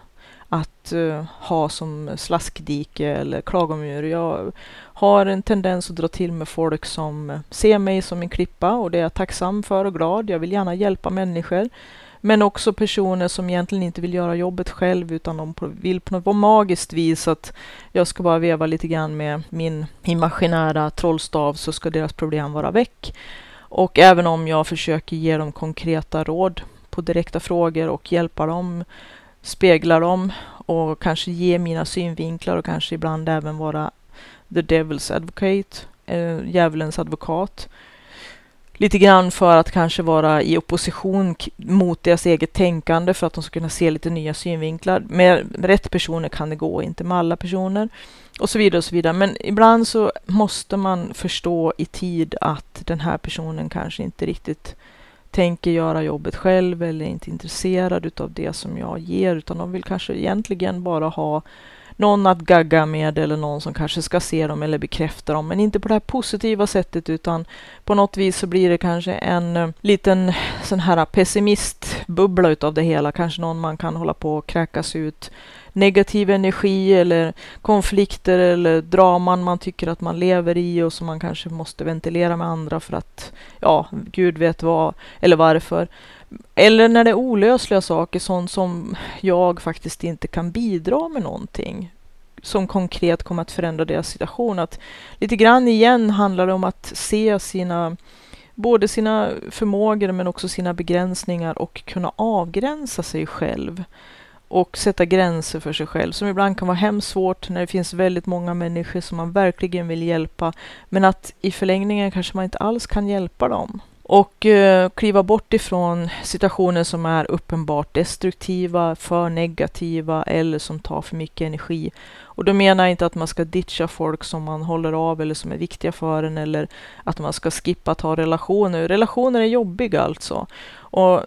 att uh, ha som slaskdike eller klagomur. Jag har en tendens att dra till med folk som ser mig som en klippa och det är jag tacksam för och glad. Jag vill gärna hjälpa människor. Men också personer som egentligen inte vill göra jobbet själv utan de vill på något magiskt vis att jag ska bara veva lite grann med min imaginära trollstav så ska deras problem vara väck. Och även om jag försöker ge dem konkreta råd på direkta frågor och hjälpa dem, spegla dem och kanske ge mina synvinklar och kanske ibland även vara the devil's advocate, eh, djävulens advokat. Lite grann för att kanske vara i opposition mot deras eget tänkande för att de ska kunna se lite nya synvinklar. Med rätt personer kan det gå, inte med alla personer. och så vidare och så vidare. Men ibland så måste man förstå i tid att den här personen kanske inte riktigt tänker göra jobbet själv eller är inte intresserad utav det som jag ger, utan de vill kanske egentligen bara ha någon att gagga med eller någon som kanske ska se dem eller bekräfta dem, men inte på det här positiva sättet utan på något vis så blir det kanske en eh, liten sån här pessimistbubbla utav det hela, kanske någon man kan hålla på och kräkas ut negativ energi eller konflikter eller draman man tycker att man lever i och som man kanske måste ventilera med andra för att, ja, gud vet vad eller varför. Eller när det är olösliga saker, sånt som jag faktiskt inte kan bidra med någonting som konkret kommer att förändra deras situation. Att lite grann igen handlar det om att se sina både sina förmågor men också sina begränsningar och kunna avgränsa sig själv och sätta gränser för sig själv som ibland kan vara hemskt svårt när det finns väldigt många människor som man verkligen vill hjälpa men att i förlängningen kanske man inte alls kan hjälpa dem och eh, kliva bort ifrån situationer som är uppenbart destruktiva, för negativa eller som tar för mycket energi. Och då menar jag inte att man ska ditcha folk som man håller av eller som är viktiga för en eller att man ska skippa att ha relationer. Relationer är jobbiga alltså. Och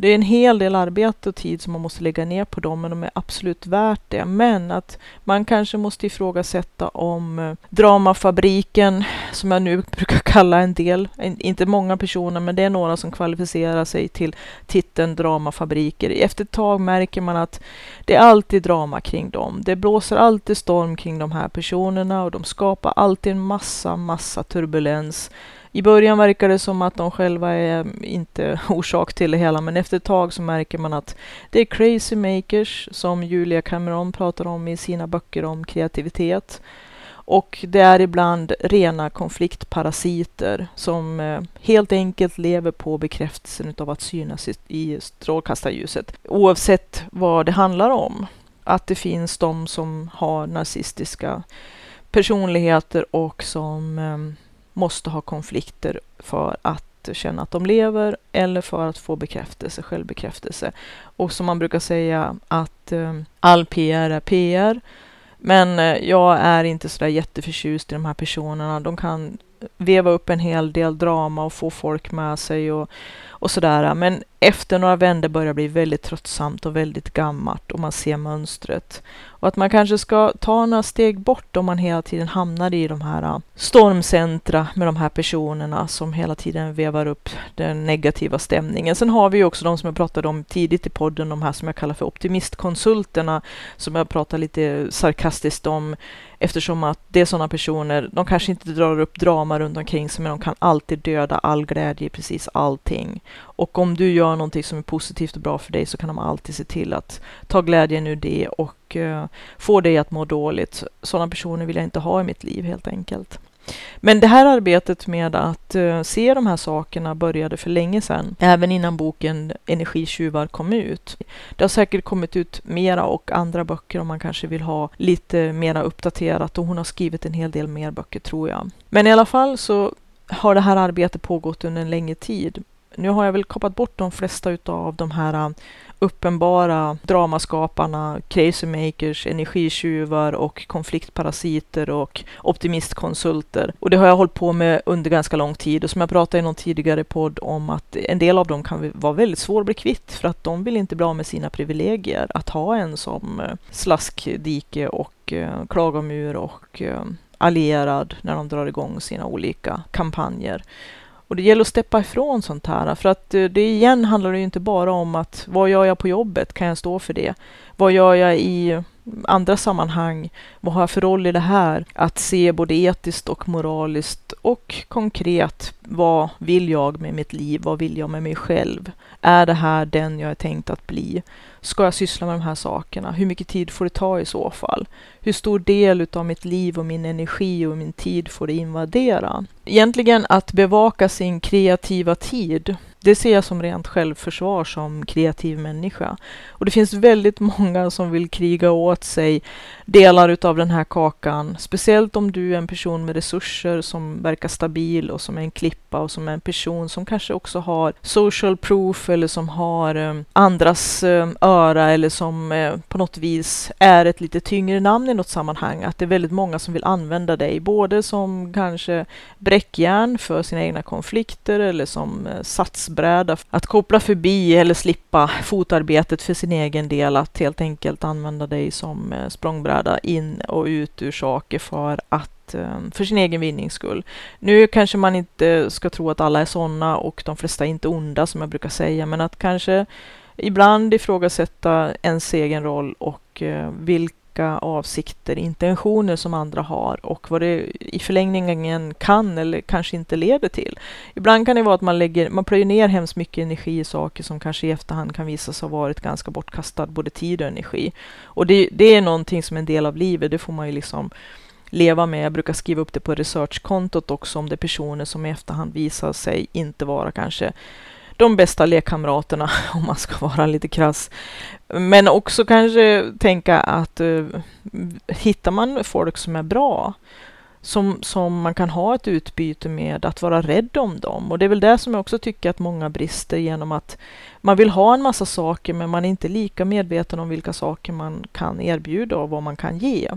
det är en hel del arbete och tid som man måste lägga ner på dem, men de är absolut värt det. Men att man kanske måste ifrågasätta om eh, dramafabriken, som jag nu brukar kalla en del, inte många personer, men det är några som kvalificerar sig till titeln dramafabriker. Efter ett tag märker man att det är alltid drama kring dem. Det blåser alltid storm kring de här personerna och de skapar alltid en massa, massa turbulens i början verkar det som att de själva är mm, inte orsak till det hela, men efter ett tag så märker man att det är crazy makers som Julia Cameron pratar om i sina böcker om kreativitet. Och det är ibland rena konfliktparasiter som eh, helt enkelt lever på bekräftelsen av att synas i strålkastarljuset. Oavsett vad det handlar om. Att det finns de som har narcissistiska personligheter och som mm, måste ha konflikter för att känna att de lever eller för att få bekräftelse, självbekräftelse. Och som man brukar säga att eh, all PR är PR. Men eh, jag är inte så där jätteförtjust i de här personerna. De kan veva upp en hel del drama och få folk med sig och, och sådär. Men efter några vändor börjar bli väldigt tröttsamt och väldigt gammalt och man ser mönstret. Och att man kanske ska ta några steg bort om man hela tiden hamnar i de här äh, stormcentra med de här personerna som hela tiden vevar upp den negativa stämningen. Sen har vi ju också de som jag pratade om tidigt i podden, de här som jag kallar för optimistkonsulterna, som jag pratar lite sarkastiskt om eftersom att det är sådana personer, de kanske inte drar upp drama runt omkring sig, men de kan alltid döda all glädje i precis allting. Och om du gör någonting som är positivt och bra för dig så kan de alltid se till att ta glädjen ur det och eh, få dig att må dåligt. Sådana personer vill jag inte ha i mitt liv helt enkelt. Men det här arbetet med att uh, se de här sakerna började för länge sedan, även innan boken Energitjuvar kom ut. Det har säkert kommit ut mera och andra böcker om man kanske vill ha lite mera uppdaterat och hon har skrivit en hel del mer böcker tror jag. Men i alla fall så har det här arbetet pågått under en längre tid. Nu har jag väl kapat bort de flesta utav de här äh, uppenbara dramaskaparna, crazy makers, energitjuvar och konfliktparasiter och optimistkonsulter. Och det har jag hållit på med under ganska lång tid och som jag pratade i någon tidigare podd om att en del av dem kan vara väldigt svåra att bli kvitt för att de vill inte bli av med sina privilegier. Att ha en som äh, slaskdike och äh, klagomur och allierad när de drar igång sina olika kampanjer. Och det gäller att steppa ifrån sånt här, för att eh, det igen handlar det ju inte bara om att vad gör jag på jobbet? Kan jag stå för det? Vad gör jag i andra sammanhang? Vad har jag för roll i det här? Att se både etiskt och moraliskt och konkret. Vad vill jag med mitt liv? Vad vill jag med mig själv? Är det här den jag är tänkt att bli? Ska jag syssla med de här sakerna? Hur mycket tid får det ta i så fall? Hur stor del av mitt liv och min energi och min tid får det invadera? Egentligen att bevaka sin kreativa tid det ser jag som rent självförsvar som kreativ människa. Och det finns väldigt många som vill kriga åt sig delar utav den här kakan. Speciellt om du är en person med resurser som verkar stabil och som är en klippa och som är en person som kanske också har social proof eller som har um, andras um, öra eller som uh, på något vis är ett lite tyngre namn i något sammanhang. Att det är väldigt många som vill använda dig både som kanske bräckjärn för sina egna konflikter eller som uh, bräda, att koppla förbi eller slippa fotarbetet för sin egen del. Att helt enkelt använda dig som eh, språngbräda in och ut ur saker för att eh, för sin egen vinnings skull. Nu kanske man inte ska tro att alla är sådana och de flesta är inte onda som jag brukar säga, men att kanske ibland ifrågasätta ens egen roll och eh, vilka vilka avsikter, intentioner som andra har och vad det i förlängningen kan eller kanske inte leder till. Ibland kan det vara att man, lägger, man plöjer ner hemskt mycket energi i saker som kanske i efterhand kan visa sig ha varit ganska bortkastad både tid och energi. Och det, det är någonting som är en del av livet, det får man ju liksom leva med. Jag brukar skriva upp det på researchkontot också om det är personer som i efterhand visar sig inte vara kanske de bästa lekkamraterna, om man ska vara lite krass. Men också kanske tänka att eh, hittar man folk som är bra, som, som man kan ha ett utbyte med, att vara rädd om dem. Och det är väl det som jag också tycker att många brister genom att man vill ha en massa saker, men man är inte lika medveten om vilka saker man kan erbjuda och vad man kan ge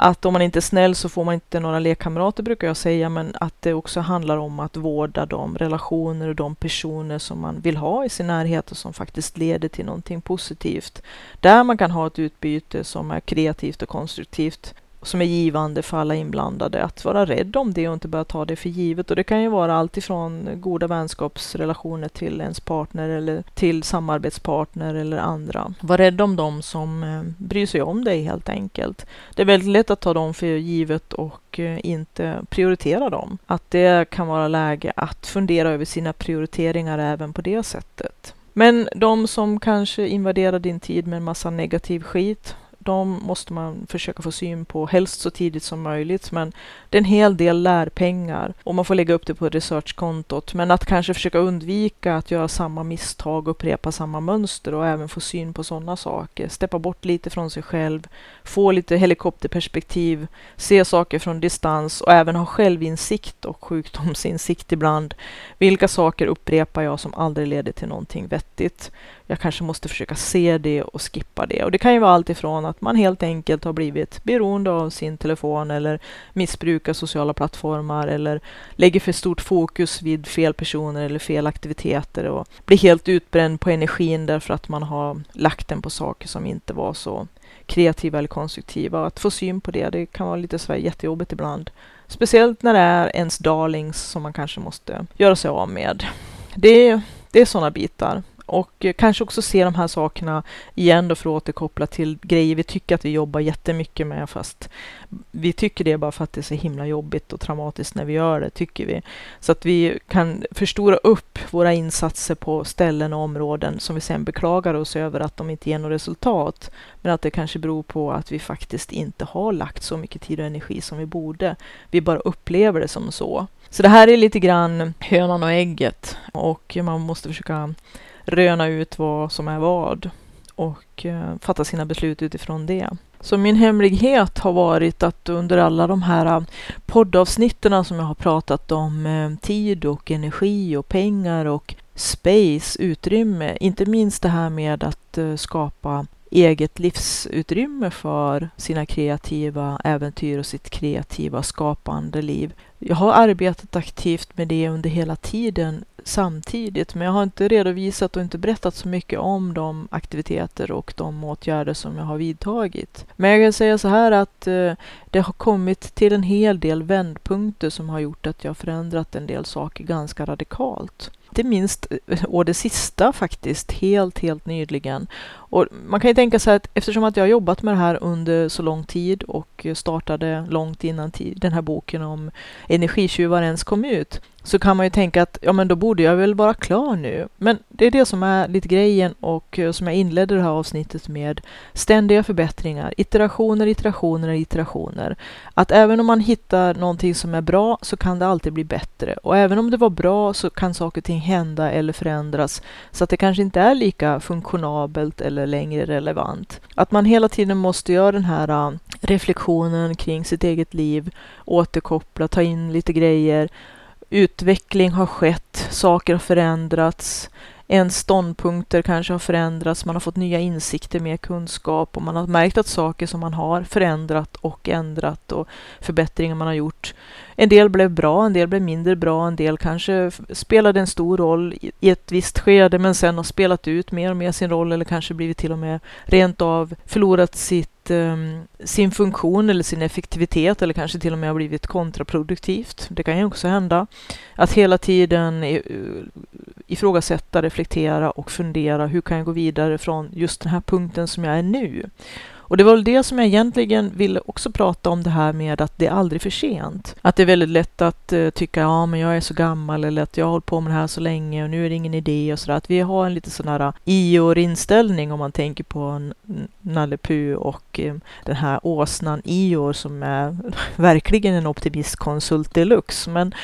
att om man inte är snäll så får man inte några lekkamrater brukar jag säga, men att det också handlar om att vårda de relationer och de personer som man vill ha i sin närhet och som faktiskt leder till någonting positivt. Där man kan ha ett utbyte som är kreativt och konstruktivt som är givande för alla inblandade. Att vara rädd om det och inte bara ta det för givet. Och det kan ju vara allt ifrån goda vänskapsrelationer till ens partner eller till samarbetspartner eller andra. Var rädd om dem som eh, bryr sig om dig helt enkelt. Det är väldigt lätt att ta dem för givet och eh, inte prioritera dem. Att det kan vara läge att fundera över sina prioriteringar även på det sättet. Men de som kanske invaderar din tid med en massa negativ skit, de måste man försöka få syn på, helst så tidigt som möjligt. Men det är en hel del lärpengar och man får lägga upp det på researchkontot. Men att kanske försöka undvika att göra samma misstag och upprepa samma mönster och även få syn på sådana saker. Steppa bort lite från sig själv, få lite helikopterperspektiv, se saker från distans och även ha självinsikt och sjukdomsinsikt ibland. Vilka saker upprepar jag som aldrig leder till någonting vettigt? Jag kanske måste försöka se det och skippa det. Och det kan ju vara allt ifrån att man helt enkelt har blivit beroende av sin telefon eller missbrukar sociala plattformar eller lägger för stort fokus vid fel personer eller fel aktiviteter och blir helt utbränd på energin därför att man har lagt den på saker som inte var så kreativa eller konstruktiva. Att få syn på det, det kan vara lite så jättejobbigt ibland. Speciellt när det är ens darlings som man kanske måste göra sig av med. Det, det är sådana bitar och eh, kanske också se de här sakerna igen då för att återkoppla till grejer vi tycker att vi jobbar jättemycket med fast vi tycker det bara för att det är så himla jobbigt och traumatiskt när vi gör det, tycker vi. Så att vi kan förstora upp våra insatser på ställen och områden som vi sen beklagar oss över att de inte ger något resultat. Men att det kanske beror på att vi faktiskt inte har lagt så mycket tid och energi som vi borde. Vi bara upplever det som så. Så det här är lite grann hönan och ägget och man måste försöka röna ut vad som är vad och eh, fatta sina beslut utifrån det. Så min hemlighet har varit att under alla de här eh, poddavsnitten som jag har pratat om eh, tid och energi och pengar och space, utrymme, inte minst det här med att skapa eget livsutrymme för sina kreativa äventyr och sitt kreativa skapande liv. Jag har arbetat aktivt med det under hela tiden samtidigt, men jag har inte redovisat och inte berättat så mycket om de aktiviteter och de åtgärder som jag har vidtagit. Men jag kan säga så här att eh, det har kommit till en hel del vändpunkter som har gjort att jag förändrat en del saker ganska radikalt inte minst eh, och det sista faktiskt, helt, helt nyligen. Och man kan ju tänka sig att eftersom att jag har jobbat med det här under så lång tid och startade långt innan den här boken om energitjuvar ens kom ut, så kan man ju tänka att ja, men då borde jag väl vara klar nu. Men det är det som är lite grejen och eh, som jag inledde det här avsnittet med. Ständiga förbättringar, iterationer, iterationer, iterationer. Att även om man hittar någonting som är bra så kan det alltid bli bättre. Och även om det var bra så kan saker och ting hända eller förändras så att det kanske inte är lika funktionabelt eller längre relevant. Att man hela tiden måste göra den här eh, reflektionen kring sitt eget liv, återkoppla, ta in lite grejer. Utveckling har skett, saker har förändrats, ens ståndpunkter kanske har förändrats, man har fått nya insikter, mer kunskap och man har märkt att saker som man har förändrat och ändrat och förbättringar man har gjort. En del blev bra, en del blev mindre bra, en del kanske spelade en stor roll i ett visst skede men sen har spelat ut mer och mer sin roll eller kanske blivit till och med rent av förlorat sitt um, sin funktion eller sin effektivitet eller kanske till och med har blivit kontraproduktivt. Det kan ju också hända. Att hela tiden eh, ifrågasätta, reflektera och fundera. Hur kan jag gå vidare från just den här punkten som jag är nu? Och det var väl det som jag egentligen ville också prata om det här med att det är aldrig för sent. Att det är väldigt lätt att uh, tycka, ja men jag är så gammal eller att jag har hållit på med det här så länge och nu är det ingen idé och sådär. Att vi har en lite sån här eh, Ior-inställning om man tänker på Nalle Puh och um, den här åsnan Ior som är verkligen en optimistkonsult deluxe. Men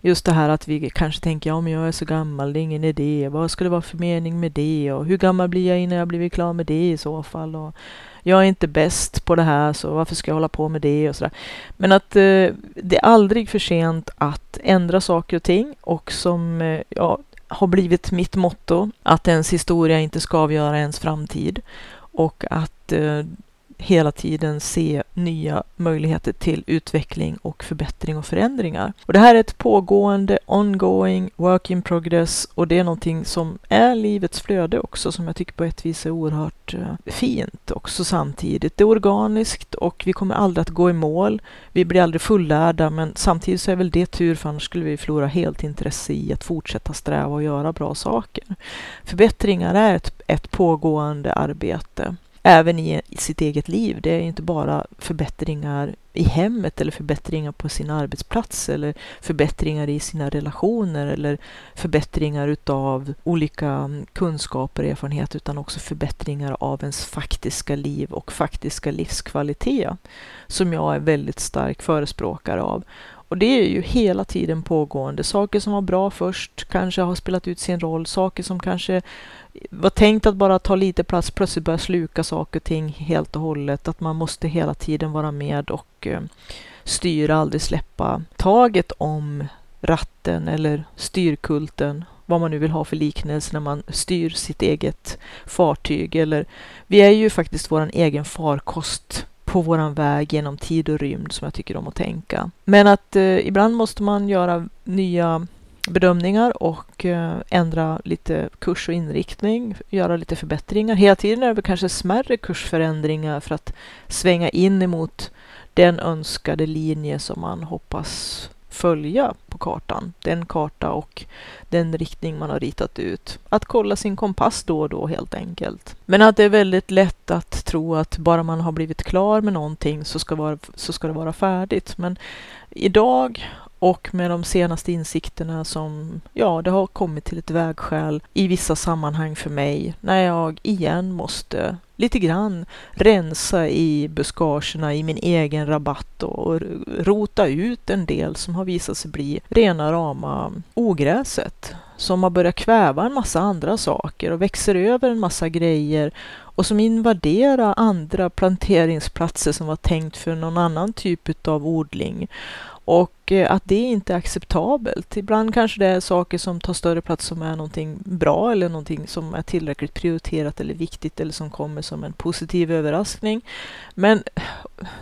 just det här att vi kanske tänker, ja men jag är så gammal, det är ingen idé, vad ska det vara för mening med det och hur gammal blir jag innan jag blivit klar med det i så fall och jag är inte bäst på det här så varför ska jag hålla på med det och sådär. Men att eh, det är aldrig för sent att ändra saker och ting och som eh, ja, har blivit mitt motto, att ens historia inte ska avgöra ens framtid och att eh, hela tiden se nya möjligheter till utveckling och förbättring och förändringar. Och det här är ett pågående, ongoing, work in progress och det är någonting som är livets flöde också som jag tycker på ett vis är oerhört eh, fint också samtidigt. Det är organiskt och vi kommer aldrig att gå i mål. Vi blir aldrig fullärda men samtidigt så är väl det tur för annars skulle vi förlora helt intresse i att fortsätta sträva och göra bra saker. Förbättringar är ett, ett pågående arbete även i sitt eget liv. Det är inte bara förbättringar i hemmet eller förbättringar på sin arbetsplats eller förbättringar i sina relationer eller förbättringar utav olika kunskaper och erfarenhet utan också förbättringar av ens faktiska liv och faktiska livskvalitet som jag är väldigt stark förespråkare av. Och det är ju hela tiden pågående. Saker som var bra först kanske har spelat ut sin roll. Saker som kanske var tänkt att bara ta lite plats plötsligt börja sluka saker och ting helt och hållet. Att man måste hela tiden vara med och eh, styra, aldrig släppa taget om ratten eller styrkulten vad man nu vill ha för liknelse när man styr sitt eget fartyg. Eller, vi är ju faktiskt vår egen farkost på våran väg genom tid och rymd som jag tycker om att tänka. Men att eh, ibland måste man göra nya bedömningar och eh, ändra lite kurs och inriktning, göra lite förbättringar. Hela tiden är det kanske smärre kursförändringar för att svänga in emot den önskade linje som man hoppas följa på kartan. Den karta och den riktning man har ritat ut. Att kolla sin kompass då och då helt enkelt. Men att det är väldigt lätt att tro att bara man har blivit klar med någonting så ska, vara, så ska det vara färdigt. Men idag och med de senaste insikterna som, ja, det har kommit till ett vägskäl i vissa sammanhang för mig när jag igen måste lite grann rensa i buskagerna i min egen rabatt och rota ut en del som har visat sig bli rena rama ogräset som har börjat kväva en massa andra saker och växer över en massa grejer och som invaderar andra planteringsplatser som var tänkt för någon annan typ av odling. Och eh, att det inte är acceptabelt. Ibland kanske det är saker som tar större plats som är någonting bra eller någonting som är tillräckligt prioriterat eller viktigt eller som kommer som en positiv överraskning. Men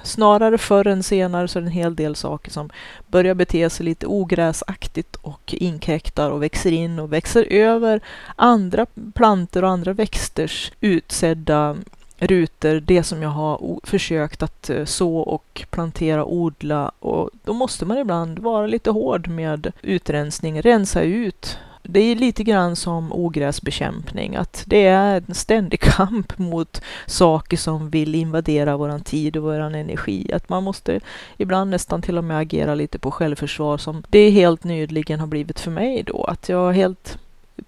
snarare förr än senare så är det en hel del saker som börjar bete sig lite ogräsaktigt och inkräktar och växer in och växer över andra planter och andra växters utsedda rutor, det som jag har försökt att eh, så och plantera och odla och då måste man ibland vara lite hård med utrensning, rensa ut det är lite grann som ogräsbekämpning, att det är en ständig kamp mot saker som vill invadera våran tid och våran energi. Att man måste ibland nästan till och med agera lite på självförsvar som det helt nyligen har blivit för mig då. Att jag helt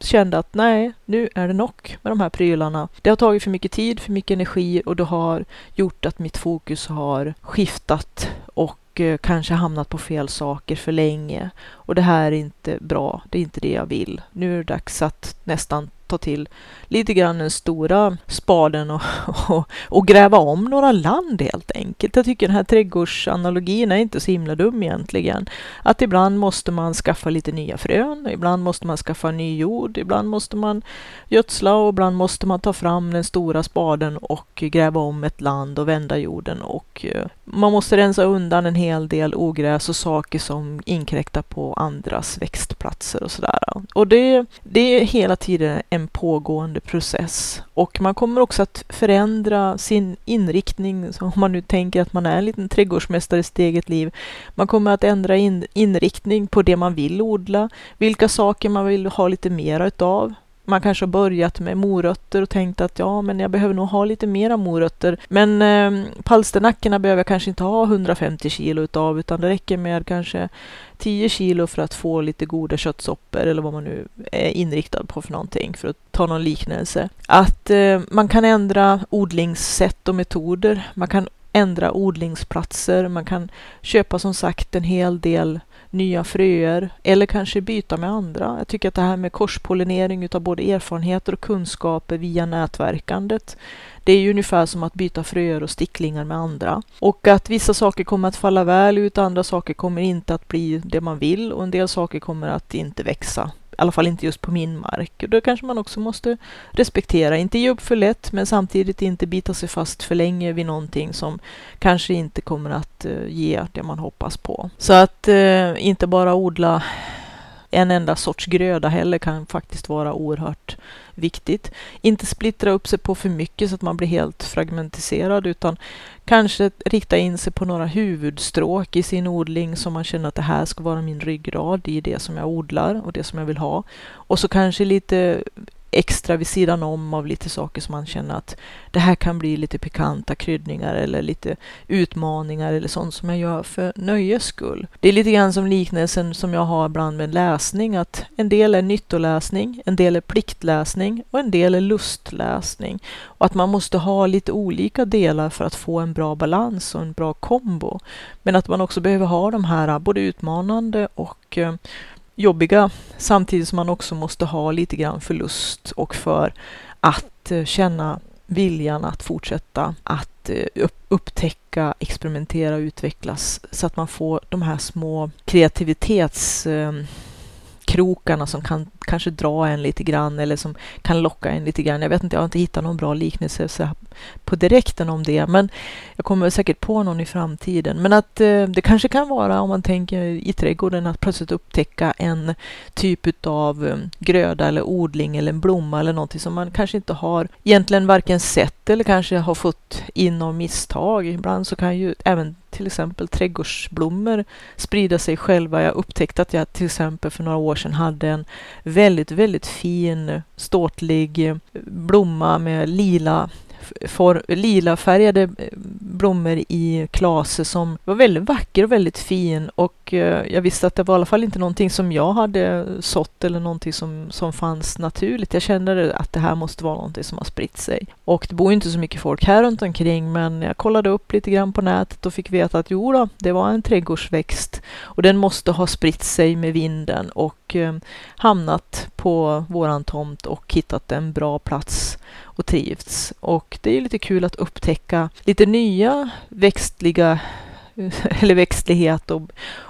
kände att nej, nu är det nog med de här prylarna. Det har tagit för mycket tid, för mycket energi och det har gjort att mitt fokus har skiftat och eh, kanske hamnat på fel saker för länge. Och det här är inte bra, det är inte det jag vill. Nu är det dags att nästan ta till lite grann den stora spaden och, och, och, gräva om några land helt enkelt. Jag tycker den här trädgårdsanalogin är inte så himla dum egentligen. Att ibland måste man skaffa lite nya frön, ibland måste man skaffa ny jord, ibland måste man gödsla och ibland måste man ta fram den stora spaden och gräva om ett land och vända jorden och eh, man måste rensa undan en hel del ogräs och saker som inkräktar på andras växtplatser och sådär. Och det, det är hela tiden en pågående process och man kommer också att förändra sin inriktning. Så om man nu tänker att man är en liten trädgårdsmästare i sitt eget liv. Man kommer att ändra in, inriktning på det man vill odla, vilka saker man vill ha lite mera utav man kanske har börjat med morötter och tänkt att ja, men jag behöver nog ha lite mera morötter. Men eh, palsternackorna behöver jag kanske inte ha 150 kilo utav, utan det räcker med kanske 10 kilo för att få lite goda köttsoppor eller vad man nu är inriktad på för någonting, för att ta någon liknelse. Att eh, man kan ändra odlingssätt och metoder. Man kan ändra odlingsplatser. Man kan köpa som sagt en hel del nya fröer eller kanske byta med andra. Jag tycker att det här med korspollinering utav både erfarenheter och kunskaper via nätverkandet det är ju ungefär som att byta fröer och sticklingar med andra. Och att vissa saker kommer att falla väl ut, andra saker kommer inte att bli det man vill och en del saker kommer att inte växa alla fall inte just på min mark. Och då kanske man också måste respektera, inte ge upp för lätt, men samtidigt inte bita sig fast för länge vid någonting som kanske inte kommer att eh, ge det man hoppas på. Så att eh, inte bara odla en enda sorts gröda heller kan faktiskt vara oerhört viktigt. Inte splittra upp sig på för mycket så att man blir helt fragmentiserad utan kanske rikta in sig på några huvudstråk i sin odling som man känner att det här ska vara min ryggrad i det som jag odlar och det som jag vill ha. Och så kanske lite extra vid sidan om av lite saker som man känner att det här kan bli lite pikanta kryddningar eller lite utmaningar eller sånt som jag gör för nöjes skull. Det är lite grann som liknelsen som jag har ibland med läsning att en del är nyttoläsning, en del är pliktläsning och en del är lustläsning. Och att man måste ha lite olika delar för att få en bra balans och en bra kombo. Men att man också behöver ha de här både utmanande och eh, jobbiga samtidigt som man också måste ha lite grann för lust och för att eh, känna viljan att fortsätta att eh, upptäcka, experimentera och utvecklas så att man får de här små kreativitetskrokarna eh, som kan kanske dra en lite grann eller som kan locka en lite grann. Jag vet inte, jag har inte hittat någon bra liknelse på direkten om det, men jag kommer säkert på någon i framtiden. Men att eh, det kanske kan vara, om man tänker i trädgården, att plötsligt upptäcka en typ av eh, gröda eller odling eller en blomma eller någonting som man kanske inte har egentligen varken sett eller kanske har fått in av misstag. Ibland så kan ju även till exempel trädgårdsblommor sprida sig själva. Jag upptäckte att jag till exempel för några år sedan hade en väldigt, väldigt fin ståtlig eh, blomma med lila for, lila färgade eh, blommor i klase som var väldigt vacker och väldigt fin och eh, jag visste att det var i alla fall inte någonting som jag hade sått eller någonting som, som fanns naturligt. Jag kände att det här måste vara någonting som har spritt sig. Och det bor inte så mycket folk här runt omkring men jag kollade upp lite grann på nätet och fick veta att jo då, det var en trädgårdsväxt och den måste ha spritt sig med vinden och eh, hamnat på våran tomt och hittat en bra plats och trivts. Och det är lite kul att upptäcka lite nya växtliga eller växtlighet och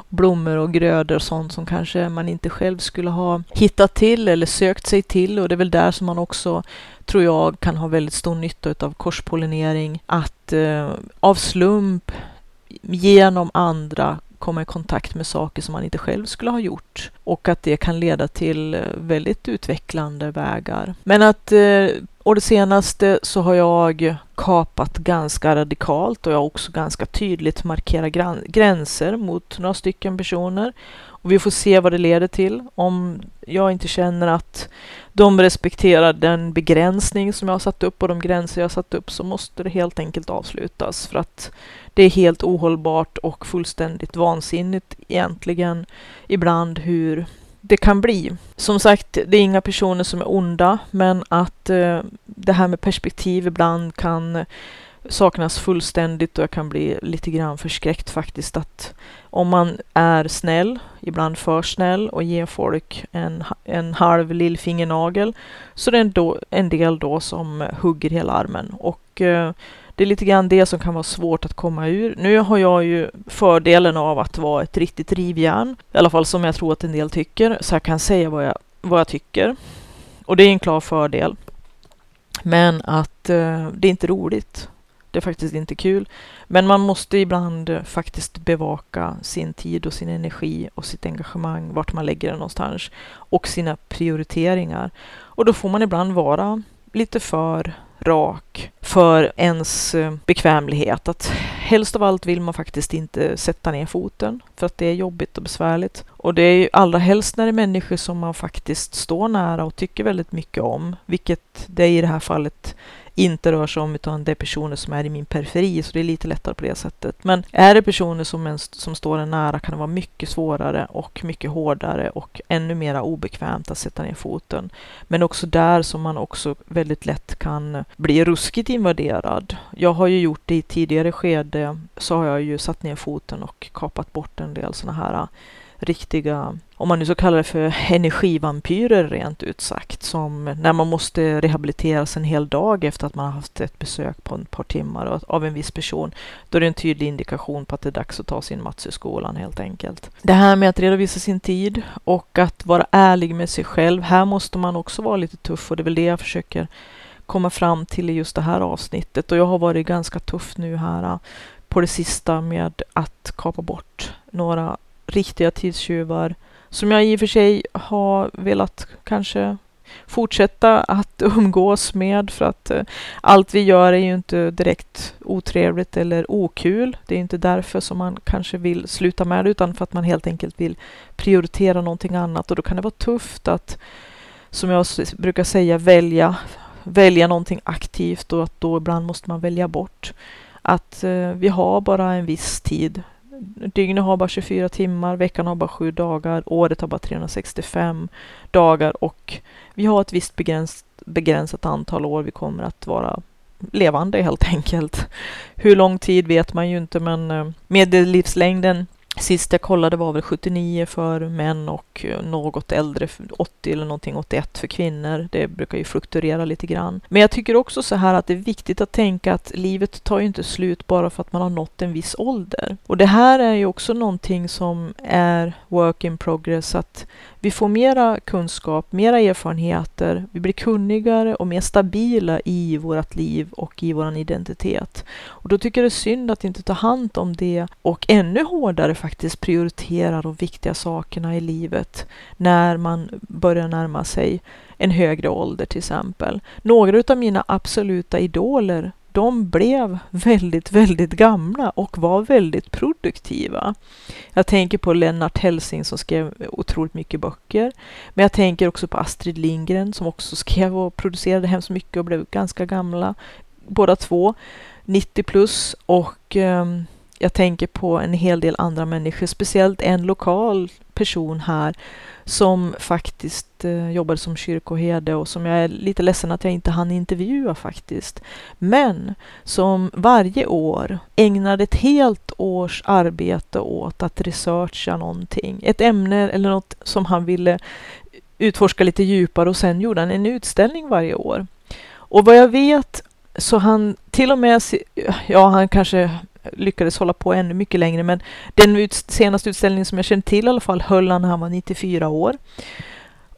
blommor och grödor och sånt som kanske man inte själv skulle ha hittat till eller sökt sig till och det är väl där som man också tror jag kan ha väldigt stor nytta av korspollinering att eh, av slump genom andra komma i kontakt med saker som man inte själv skulle ha gjort och att det kan leda till eh, väldigt utvecklande vägar. Men att eh, och det senaste så har jag kapat ganska radikalt och jag har också ganska tydligt markerat gränser mot några stycken personer. Och vi får se vad det leder till. Om jag inte känner att de respekterar den begränsning som jag har satt upp och de gränser jag har satt upp så måste det helt enkelt avslutas för att det är helt ohållbart och fullständigt vansinnigt egentligen ibland hur det kan bli. Som sagt, det är inga personer som är onda, men att eh, det här med perspektiv ibland kan saknas fullständigt och jag kan bli lite grann förskräckt faktiskt att om man är snäll, ibland för snäll och ger folk en, en halv lillfingernagel så det är det en del då som hugger hela armen och eh, det är lite grann det som kan vara svårt att komma ur. Nu har jag ju fördelen av att vara ett riktigt rivjärn, i alla fall som jag tror att en del tycker, så jag kan säga vad jag, vad jag tycker. Och det är en klar fördel. Men att eh, det är inte roligt. Det är faktiskt inte kul. Men man måste ibland eh, faktiskt bevaka sin tid och sin energi och sitt engagemang, vart man lägger det någonstans och sina prioriteringar. Och då får man ibland vara lite för rak för ens eh, bekvämlighet. Att helst av allt vill man faktiskt inte sätta ner foten för att det är jobbigt och besvärligt. Och det är ju allra helst när det är människor som man faktiskt står nära och tycker väldigt mycket om, vilket det i det här fallet inte rör sig om, utan det är personer som är i min periferi, så det är lite lättare på det sättet. Men är det personer som, en, som står en nära kan det vara mycket svårare och mycket hårdare och ännu mer obekvämt att sätta ner foten. Men också där som man också väldigt lätt kan bli ruskigt invaderad. Jag har ju gjort det i tidigare skede, så har jag ju satt ner foten och kapat bort en del sådana här riktiga, om man nu så kallar det för energivampyrer rent ut sagt, som när man måste rehabiliteras en hel dag efter att man har haft ett besök på ett par timmar av en viss person, då är det en tydlig indikation på att det är dags att ta sin mats i skolan helt enkelt. Det här med att redovisa sin tid och att vara ärlig med sig själv, här måste man också vara lite tuff och det är väl det jag försöker komma fram till i just det här avsnittet och jag har varit ganska tuff nu här äh, på det sista med att kapa bort några riktiga tidstjuvar som jag i och för sig har velat kanske fortsätta att umgås med för att eh, allt vi gör är ju inte direkt otrevligt eller okul. Det är inte därför som man kanske vill sluta med det utan för att man helt enkelt vill prioritera någonting annat och då kan det vara tufft att, som jag brukar säga, välja, välja någonting aktivt och att då ibland måste man välja bort. Att eh, vi har bara en viss tid dygnet har bara 24 timmar, veckan har bara 7 dagar, året har bara 365 dagar och vi har ett visst begräns, begränsat antal år vi kommer att vara levande helt enkelt. Hur lång tid vet man ju inte men eh, medellivslängden Sist jag kollade var väl 79 för män och eh, något äldre, 80 eller någonting 81 för kvinnor. Det brukar ju fluktuera lite grann. Men jag tycker också så här att det är viktigt att tänka att livet tar ju inte slut bara för att man har nått en viss ålder. Och det här är ju också någonting som är work in progress, att vi får mera kunskap, mera erfarenheter, vi blir kunnigare och mer stabila i vårt liv och i vår identitet. Och då tycker jag det är synd att inte ta hand om det och ännu hårdare faktiskt prioritera de viktiga sakerna i livet när man börjar närma sig en högre ålder till exempel. Några av mina absoluta idoler de blev väldigt, väldigt gamla och var väldigt produktiva. Jag tänker på Lennart Hellsing som skrev otroligt mycket böcker. Men jag tänker också på Astrid Lindgren som också skrev och producerade hemskt mycket och blev ganska gamla. Båda två, 90 plus och um, jag tänker på en hel del andra människor, speciellt en lokal person här som faktiskt eh, jobbade som kyrkoherde och som jag är lite ledsen att jag inte hann intervjua faktiskt. Men som varje år ägnade ett helt års arbete åt att researcha någonting, ett ämne eller något som han ville utforska lite djupare och sen gjorde han en utställning varje år. Och vad jag vet så han till och med, ja han kanske lyckades hålla på ännu mycket längre. Men den ut, senaste utställningen som jag känner till i alla fall höll han när han var 94 år.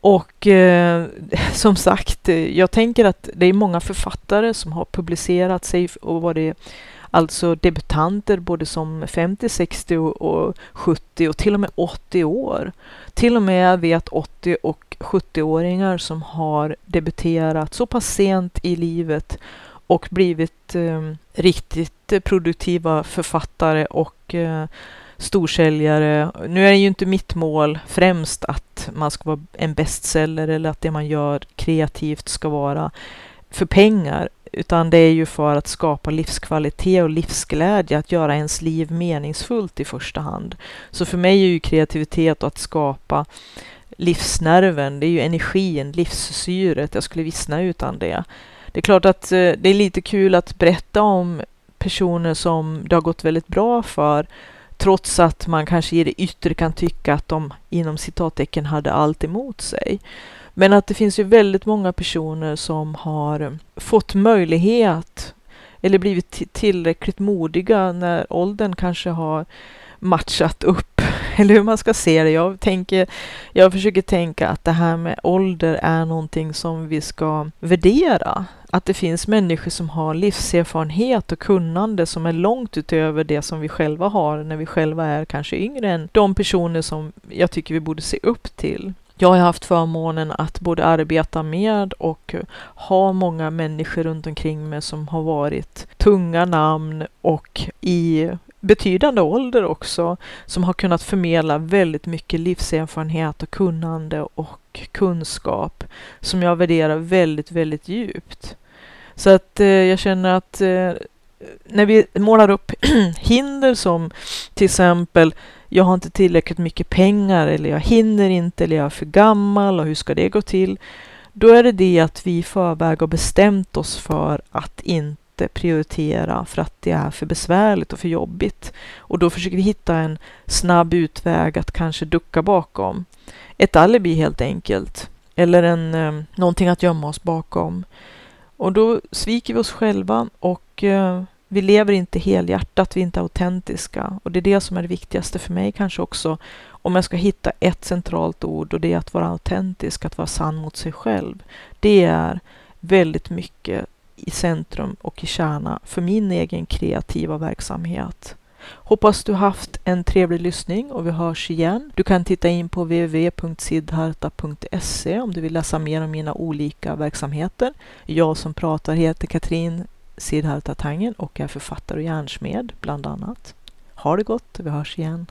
Och eh, som sagt, jag tänker att det är många författare som har publicerat sig och varit alltså debutanter både som 50, 60 och 70 och till och med 80 år. Till och med vet 80 och 70-åringar som har debuterat så pass sent i livet och blivit eh, riktigt produktiva författare och eh, storsäljare. Nu är det ju inte mitt mål främst att man ska vara en bestseller eller att det man gör kreativt ska vara för pengar, utan det är ju för att skapa livskvalitet och livsglädje, att göra ens liv meningsfullt i första hand. Så för mig är ju kreativitet och att skapa livsnerven, det är ju energin, livssyret. Jag skulle vissna utan det. Det är klart att eh, det är lite kul att berätta om personer som det har gått väldigt bra för, trots att man kanske i det yttre kan tycka att de inom citattecken hade allt emot sig. Men att det finns ju väldigt många personer som har fått möjlighet eller blivit tillräckligt modiga när åldern kanske har matchat upp eller hur man ska se det. Jag, tänker, jag försöker tänka att det här med ålder är någonting som vi ska värdera. Att det finns människor som har livserfarenhet och kunnande som är långt utöver det som vi själva har när vi själva är kanske yngre än de personer som jag tycker vi borde se upp till. Jag har haft förmånen att både arbeta med och ha många människor runt omkring mig som har varit tunga namn och i betydande ålder också, som har kunnat förmedla väldigt mycket livserfarenhet och kunnande och kunskap som jag värderar väldigt, väldigt djupt. Så att eh, jag känner att eh, när vi målar upp hinder som till exempel jag har inte tillräckligt mycket pengar eller jag hinner inte eller jag är för gammal och hur ska det gå till? Då är det det att vi i förväg har bestämt oss för att inte inte prioritera för att det är för besvärligt och för jobbigt. Och då försöker vi hitta en snabb utväg att kanske ducka bakom. Ett alibi helt enkelt. Eller en, eh, någonting att gömma oss bakom. Och då sviker vi oss själva och eh, vi lever inte helhjärtat, vi är inte autentiska. Och det är det som är det viktigaste för mig kanske också. Om jag ska hitta ett centralt ord och det är att vara autentisk, att vara sann mot sig själv. Det är väldigt mycket i centrum och i kärna för min egen kreativa verksamhet. Hoppas du haft en trevlig lyssning och vi hörs igen. Du kan titta in på www.sidharta.se om du vill läsa mer om mina olika verksamheter. Jag som pratar heter Katrin Sidharta Tangen och är författare och hjärnsmed bland annat. Ha det gott, vi hörs igen.